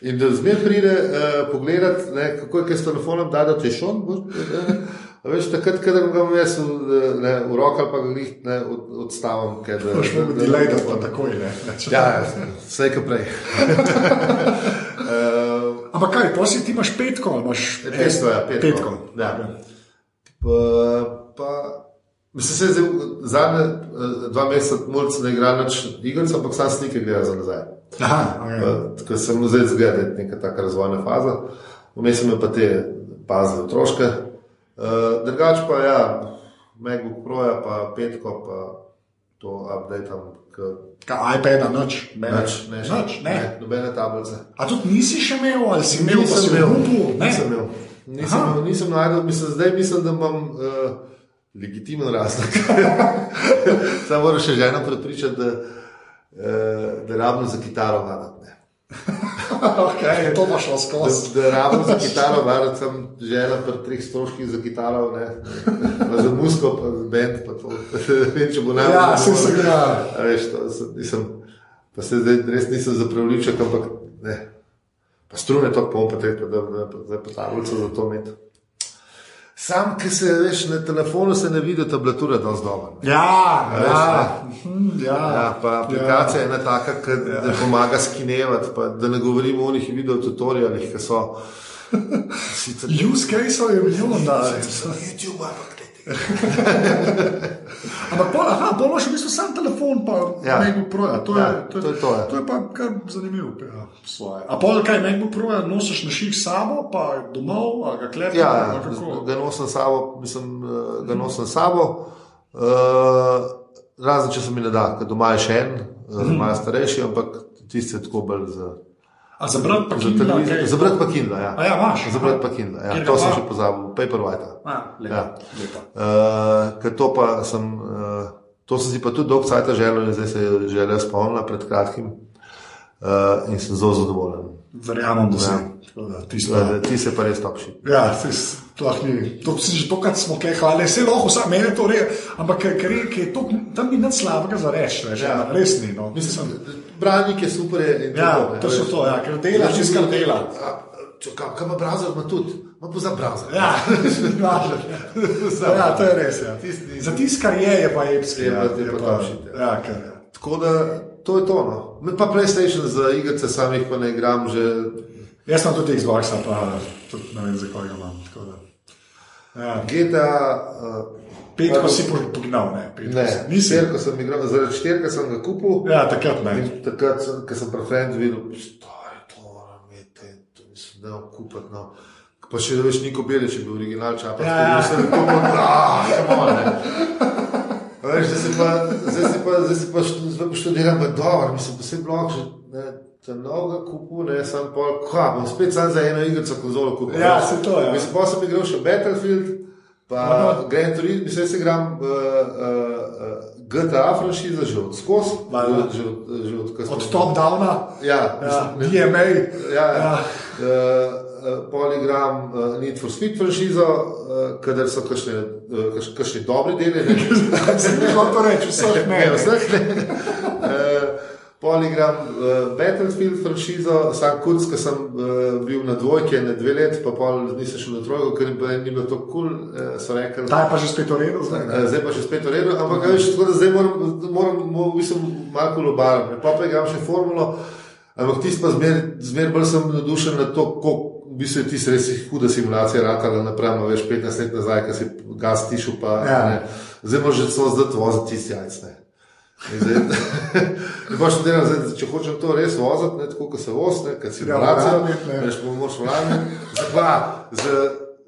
In da zmer pride uh, pogledat, ne, kako je kaj s telefonom, da da ti šon. Veš, takrat, kadar ga imam jaz v, ne, v roki ali pa ga glih ne, od, odstavim. Da, Boš mogel delay, da pa takoj ne. Ja, vse je prej. uh, Ampak kaj, prosi, ti imaš petko, imaš Petko, ja, petko. petko. Ja. Pa, pa, mislim, se je zdaj zadnje eh, dva meseca mulj ne igra več igric, ampak sam slike gledam za nazaj. Aha, okay. Ker sem zdaj zgledal neka taka razvojna faza, vmes sem pa te pazne otroške. Uh, drugač pa ja, MacBook Pro, -ja, pa petko, pa to updateam, Kaj iPada, noč, Nič, ne, noč, ne. ne, nobene tablice. A tudi nisi še imel, ali si imel, pa Nisem si imel? Ne? nisem imel. Nisem, Aha. imel, nisem najdel, mislim, zdaj mislim, da imam uh, legitimen razlog. Samo moram še ženo prepričati, da, uh, da rabim za kitaro varati. ne. okay, to pa šlo Da, skozi. da rabim za kitaro varati, sem žena pri treh stroških za kitaro, ne. Pa za musko, pa za bend, pa to. Ne vem, če bo najbolj. Ja, sem se ga. Veš, to, sem, nisem, pa se zdaj res nisem za prevliček, ampak ne. Pa strune to pom, pa treba, da da- da- zdaj pa tablico za to imeti. Sam, ki se veš, na telefonu se ne vidi tablatura dosti dobro. ne. Ja, veš, ja, mhm, ja. Ja, pa aplikacija je ena taka, ki ja. pomaga skinevati, pa da ne govorimo o njih video tutorialih, ki so. Sicer Use case je milijon, da je. YouTube, ampak. Ampak pol, aha, pol imaš v bistvu sam telefon, pa Ja. MacBook Pro. Ja. To, je, Ja, to je to, ja. to je pa kar zanimivo. Ja, svoje. A pol kaj MacBook Pro ja, nosiš na ših sabo, pa domov, ali ga klepiš? Ja, ja, ga nosim sabo, mislim, eh, ga nosim sabo. Uh, razen če se mi ne da, ker doma je še en, mm. malo starejši, ampak tisti je tako bolj za, A za brat pa Kindle? Za brat pa Kindle, ja. A ja, imaš? Za brat pa Kindle, ja. Kjer ga To sem pa? še pozabil, Paperwhite. Ja. Uh, to pa sem, uh, to sem si pa tudi dolgo časa želel in zdaj se je želel spomnila pred kratkim uh, in sem zelo zadovoljen. Verjamem, da si. Ja. Tisto- Uh, ti se pa res topši. Ja, to je sploh ni. To si že tokrat smo kaj hvali, vse lahko, vsa meni je to res, ampak ker, ker, je- ker je to, tam ni nič slabega za reči, veš, ja. Ja. res ni. No. Mislim, Branik je super. Je, Ja, ne, to so to, ja, ker dela. A, če- Kam kam ima browser, ima tudi, ima pa za browser. Ja, ja, to je res. Ja. Tisti- Za tisto, kar je, je pa epski. Je ja, pa- je pa top shit, ja. ja, kar je. Tako da to je to. No. Me Pa PlayStation za igrice samih pa ne igram že. Jaz sem tudi Xbox, pa tudi ne vem, zakaj ga imam. da. Ja. GTA. Uh, Petko si po- pognal, ne? Petko Ne, si- nisi. štirko sem igral, zaradi štirka sem ga kupil. Ja, takrat ne. In takrat, sem- ko sem pri Friends videl, da je to moram imeti, to mislim, da je kupiti. No. Pa še veš, Niko Belič je bil original čapa. Ja, ja. Sem to ah, rekel, Veš, zdaj si pa, zdaj si pa, zdaj si pa zdaj pa študiram, pa dobro, mislim, pa se je blok že, ne, te novega kupu, ne, sem pa, kva, bom spet sam za eno igrico konzolo kupil. Ja, saj to, ja. Mislim, pa sem igral še Battlefield, pa Grand Turismo, mislim, se igram uh, uh, GTA franšiza že od skos, Valjda. že od, že od, smo- Od top-downa, Ja, ja, mislim, DMA. ja, ja. Ja. Uh, uh, Poligram, uh, Need for Speed franšizo, uh, kadar so kakšne, uh, kaš- kakšni dobri deli. ne. Se mi lahko reči, vseh ne. Ne, vseh ne. Uh, Poligram, uh, Battlefield franšizo, sam kurc, ki sem uh, bil na dvojki, na dve let, pa pol nisem šel na trojko, ker ni bilo tako kul, cool, uh, so rekli. Ta je pa že spet v redu zdaj. ne? Eh, Zdaj pa še spet v redu, ampak a veš, tako da zdaj moram, moram mo- v bistvu malo lobarem. Pa pa igram še formulo, ampak tisti pa zmer, zmer bolj sem navdušen na to, v bistvu je tisti res huda simulacija ratala napram, a veš, 15 let nazaj, ko si gas tišel, pa Ja. ne. Zdaj moraš že celo zdaj voziti tisti jajc, ne. In zdaj, delam, zdaj, če hočem to res voziti, ne, tako kot se vozi, ne, kot simulacija, vlamiti, ne. veš, pa moraš vlamiti, za dva, za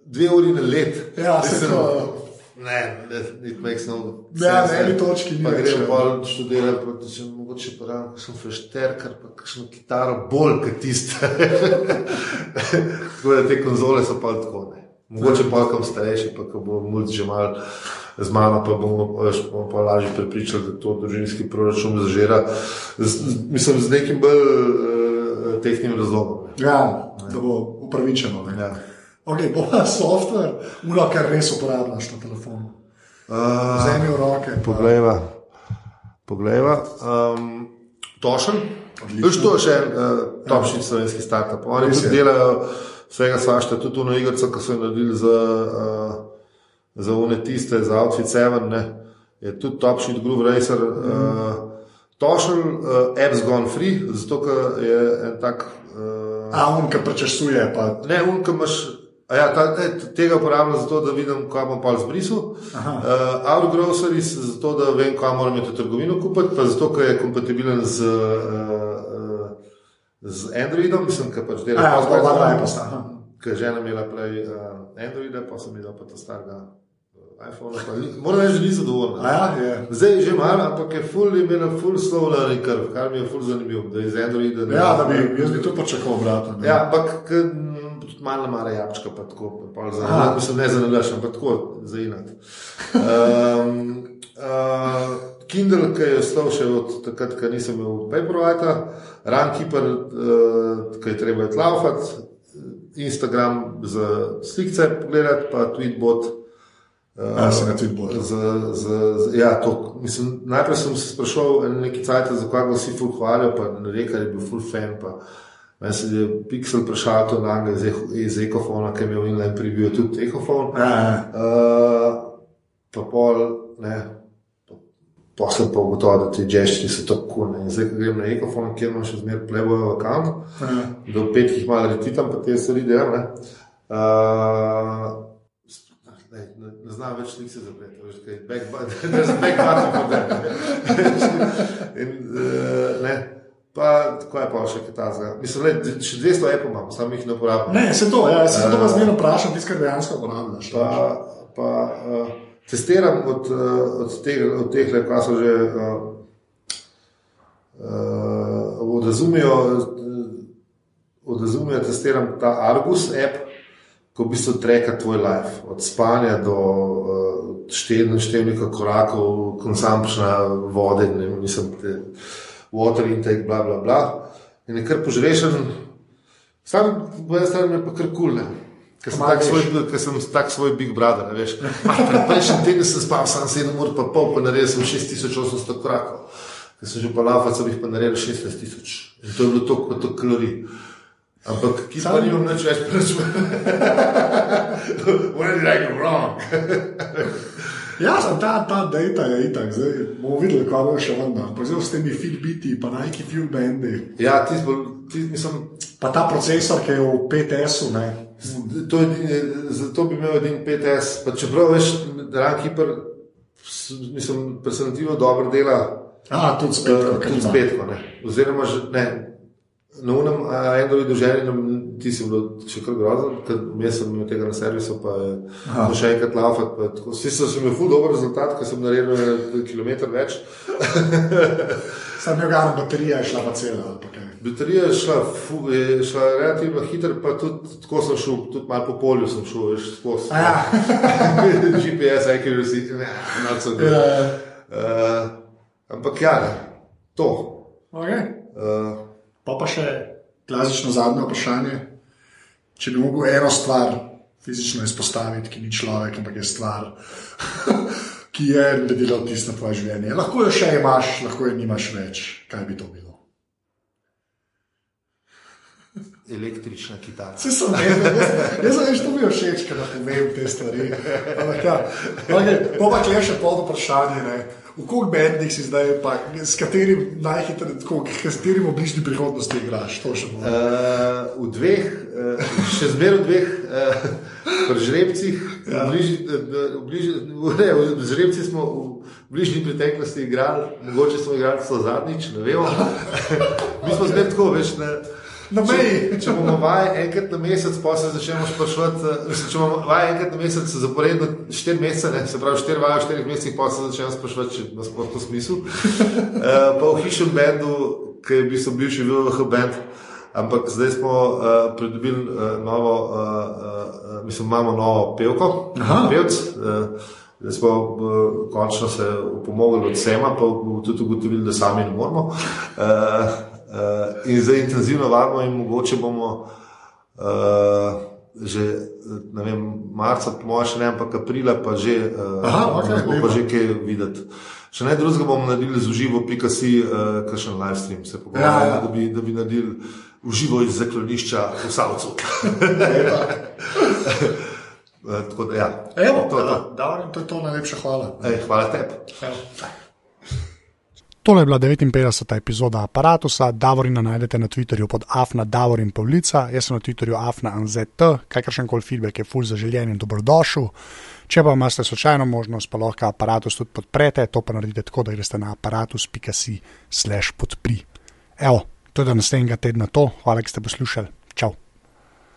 dve uri na let. Ja, se to- Ne, ne, it makes no Ja, sense, na eni ne. točki ni Pa več, grem ja. bolj študirati, pa če mogoče pa ravno kakšen fešterkar, pa kakšno kitaro bolj kot tiste. tako da te konzole so pa tako, ne. Mogoče pa kam starejši, pa ko bo mulj že mal z mano, pa bomo, veš, bomo pa lažje prepričali, da to družinski proračun zažira. Z, mislim, z nekim bolj uh, tehnim razlogom. ne. Ja, da bo upravičeno. ne. Ja. Okay, bo pa software, uno, kar res uporabljaš na telefonu. Uh, Vzemi v roke. pa- Poglejva. Poglejva. Um, Tošen. Veš, to je še en uh, topši slovenski startup. Oni tudi je. delajo vsega svašta, tudi to igrico, ki so jo naredili za, uh, za une tiste, za Outfit 7, ne. je tudi topši Groove Racer. Uh, Tošen, uh, apps gone free, zato ker je en tak. Uh, A on, ki prečesuje, pa Ne, unka imaš Ja, ta, te, tega uporabljam zato, da vidim, kam bom pa zbrisal. Uh, Outgroceries, zato da vem, kam moram iti v trgovino kupiti, pa zato, ker je kompatibilen z, uh, z Androidom, mislim, ker pač dela Ja, zelo dobro. Ker žena imela prej uh, Androida, pa sem imela pa ta starega uh, ni- Moram reči, da ni zadovoljna. A Ja, je. Zdaj je že malo, ampak je full imela full slow learning curve, kar mi je full zanimivo, da je iz Androida. ne- Ja, da bi, jaz bi to počakal, obratno. ne. Ja, ampak tudi malo mara jabčka, pa tako, pa za Aha. mislim, ne za nalaš, ampak tako za inat. Um, uh, Kindle, ki je ostal še od takrat, ko nisem imel Paperwhite, Runkeeper, uh, ki je treba odlaufati, Instagram za slike pogledati, pa Tweetbot. Uh, Ja, se ga Tweetbot. Z, z, z, ja, to, mislim, najprej sem se sprašal, nekaj cajt, zakaj ga vsi ful hvalijo, pa rekel, da je bil full fan. Pa, Meni se je Pixel prešal to na njega iz, Ecofona, ki je imel inline preview, tudi Ecofon. Ja, ja. Uh, pa pol, ne, sem pa ugotovil, da ti gesti so tako ne. In Zdaj, ko grem na Ecofon, kjer imam še zmeraj plebojo account, ja. do petkih malo retitam, pa te stvari delam. Ne, uh, ne, ne, ne znam več slik se zapreti, veš, kaj, back, bu- there's a back button for that. In, uh, ne, pa, tako je pa še kaj tazga. Mislim, ne, še 200 apov imam, samo jih ne uporabljam. Ne, se to, ja, se to vas vedno vprašam, tisto, kar dejansko uporabljaš. pa, pa uh, testiram od, uh, od teh, od teh kaj so že uh, uh, odrazumijo, uh, odrazumijo, testiram ta Argus app, ko v bistvu treka tvoj life, od spanja do uh, števnika, števnika korakov, konsumpčna vode, ne te, water intake, bla bla bla. In je kar požrešen, sam po eni strani je pa kar kul. Cool, Ker sem, tak svoj, ker sem tak svoj big brother, veš. Prejšnji teden sem spal samo 7 ur, pa pol, pa naredil sem 6800 korakov. Ker sem že pa laufal, sem jih pa naredil 16 tisoč. In to je bilo toliko, toliko kalorij. Ampak ki pa nimam nič več plačati. Where did I go wrong? Ja, sem ta, ta data je itak, zdaj bomo videli, kaj bo še vendar. Pa zdaj s temi Fitbiti, pa Nike Fuel Bandi, Ja, ti, zbol, ti mislim, pa ta procesor, ki je v 5S-u, ne. To, je zato bi imel edin 5S. Pa čeprav veš, Rankeeper, mislim, presenetljivo dobro dela, A, tudi spet, uh, tudi spetko. Ne. Oziroma, že, ne, na unem Androidu ženjenem ti si bilo še kar grozno, ker jaz sem imel tega na servisu, pa je še enkrat tako. Vsi so imeli ful dober rezultat, ker sem naredil en kilometr več. Sam je gano, baterija je šla pa cela. Baterija je šla, fu, je šla relativno hitro, pa tudi tako sem šel, tudi malo po polju sem šel, veš, skozi. Ja. GPS accuracy, ne, not so good. Ja. Uh, ampak ja, to. Okay. Uh, Pa pa še klasično zadnje vprašanje. Če bi mogel eno stvar fizično izpostaviti, ki ni človek, ampak je stvar, ki je naredila vtis na tvoje življenje. Lahko jo še imaš, lahko jo nimaš več. Kaj bi to bilo? električna kitara. Vse sem vedel, jaz- sem več to bil všeč, ker da povem te stvari. Ampak ja, okay, pa pa kle še pod vprašanje. Ne. V koliko bendih si zdaj, pa, s katerim najhitreje, s katerim v bližnji prihodnosti igraš? Uh, v dveh, uh, še zmeraj v dveh, uh, pri žrebcih, ja. v, bližnji, v, bližnji, ne, v žrebcih smo v bližnji preteklosti igrali, mogoče smo igrali celo zadnjič, ne vemo. Mi smo zdaj tako, veš, ne. Na meji. Če, če bomo vaje enkrat na mesec, pa se začnemo sprašovati, eh, če bomo vaje enkrat na mesec zaporedno štiri mesece, ne, se pravi štiri vaje v štirih mesecih, pa se začnemo sprašovati, če nas sploh to smisel. Uh, pa v hišnem bendu, ki je bil bivši VVH bend, ampak zdaj smo uh, pridobili uh, novo, uh, uh, mislim, imamo novo pevko, Aha. pevc. Uh, Zdaj smo uh, končno se upomogli od Sema, pa tudi ugotovili, da sami ne moramo. Uh, Uh, in zdaj intenzivno varimo, in mogoče bomo uh, že vem, marca, po mojem, še ne, ampak aprila, pa že, uh, Aha, okej, nas bo pa že kaj videti. Še ne drugega bomo naredili z uživo.si, uh, kakšen live stream se pogovarjamo, Ja, ja, da, bi, da bi naredili uživo iz zaklonišča v Savcu. uh, tako da, ja. Evo, to, to. da, to je to, najlepša hvala. Ej, hvala tebi. Tole je bila 59. epizoda aparata. Davorina najdete na Twitterju pod Afna Davorin Pavlica, jaz sem na Twitterju Afna NZT, kakršen koli feedback je ful zaželjen in dobrodošel. Če pa imate slučajno možnost, pa lahko aparatus tudi podprete, to pa naredite tako, da greste na aparatus.si slash podpri. Evo, to je do naslednjega tedna to, hvala, da ste poslušali. Čau!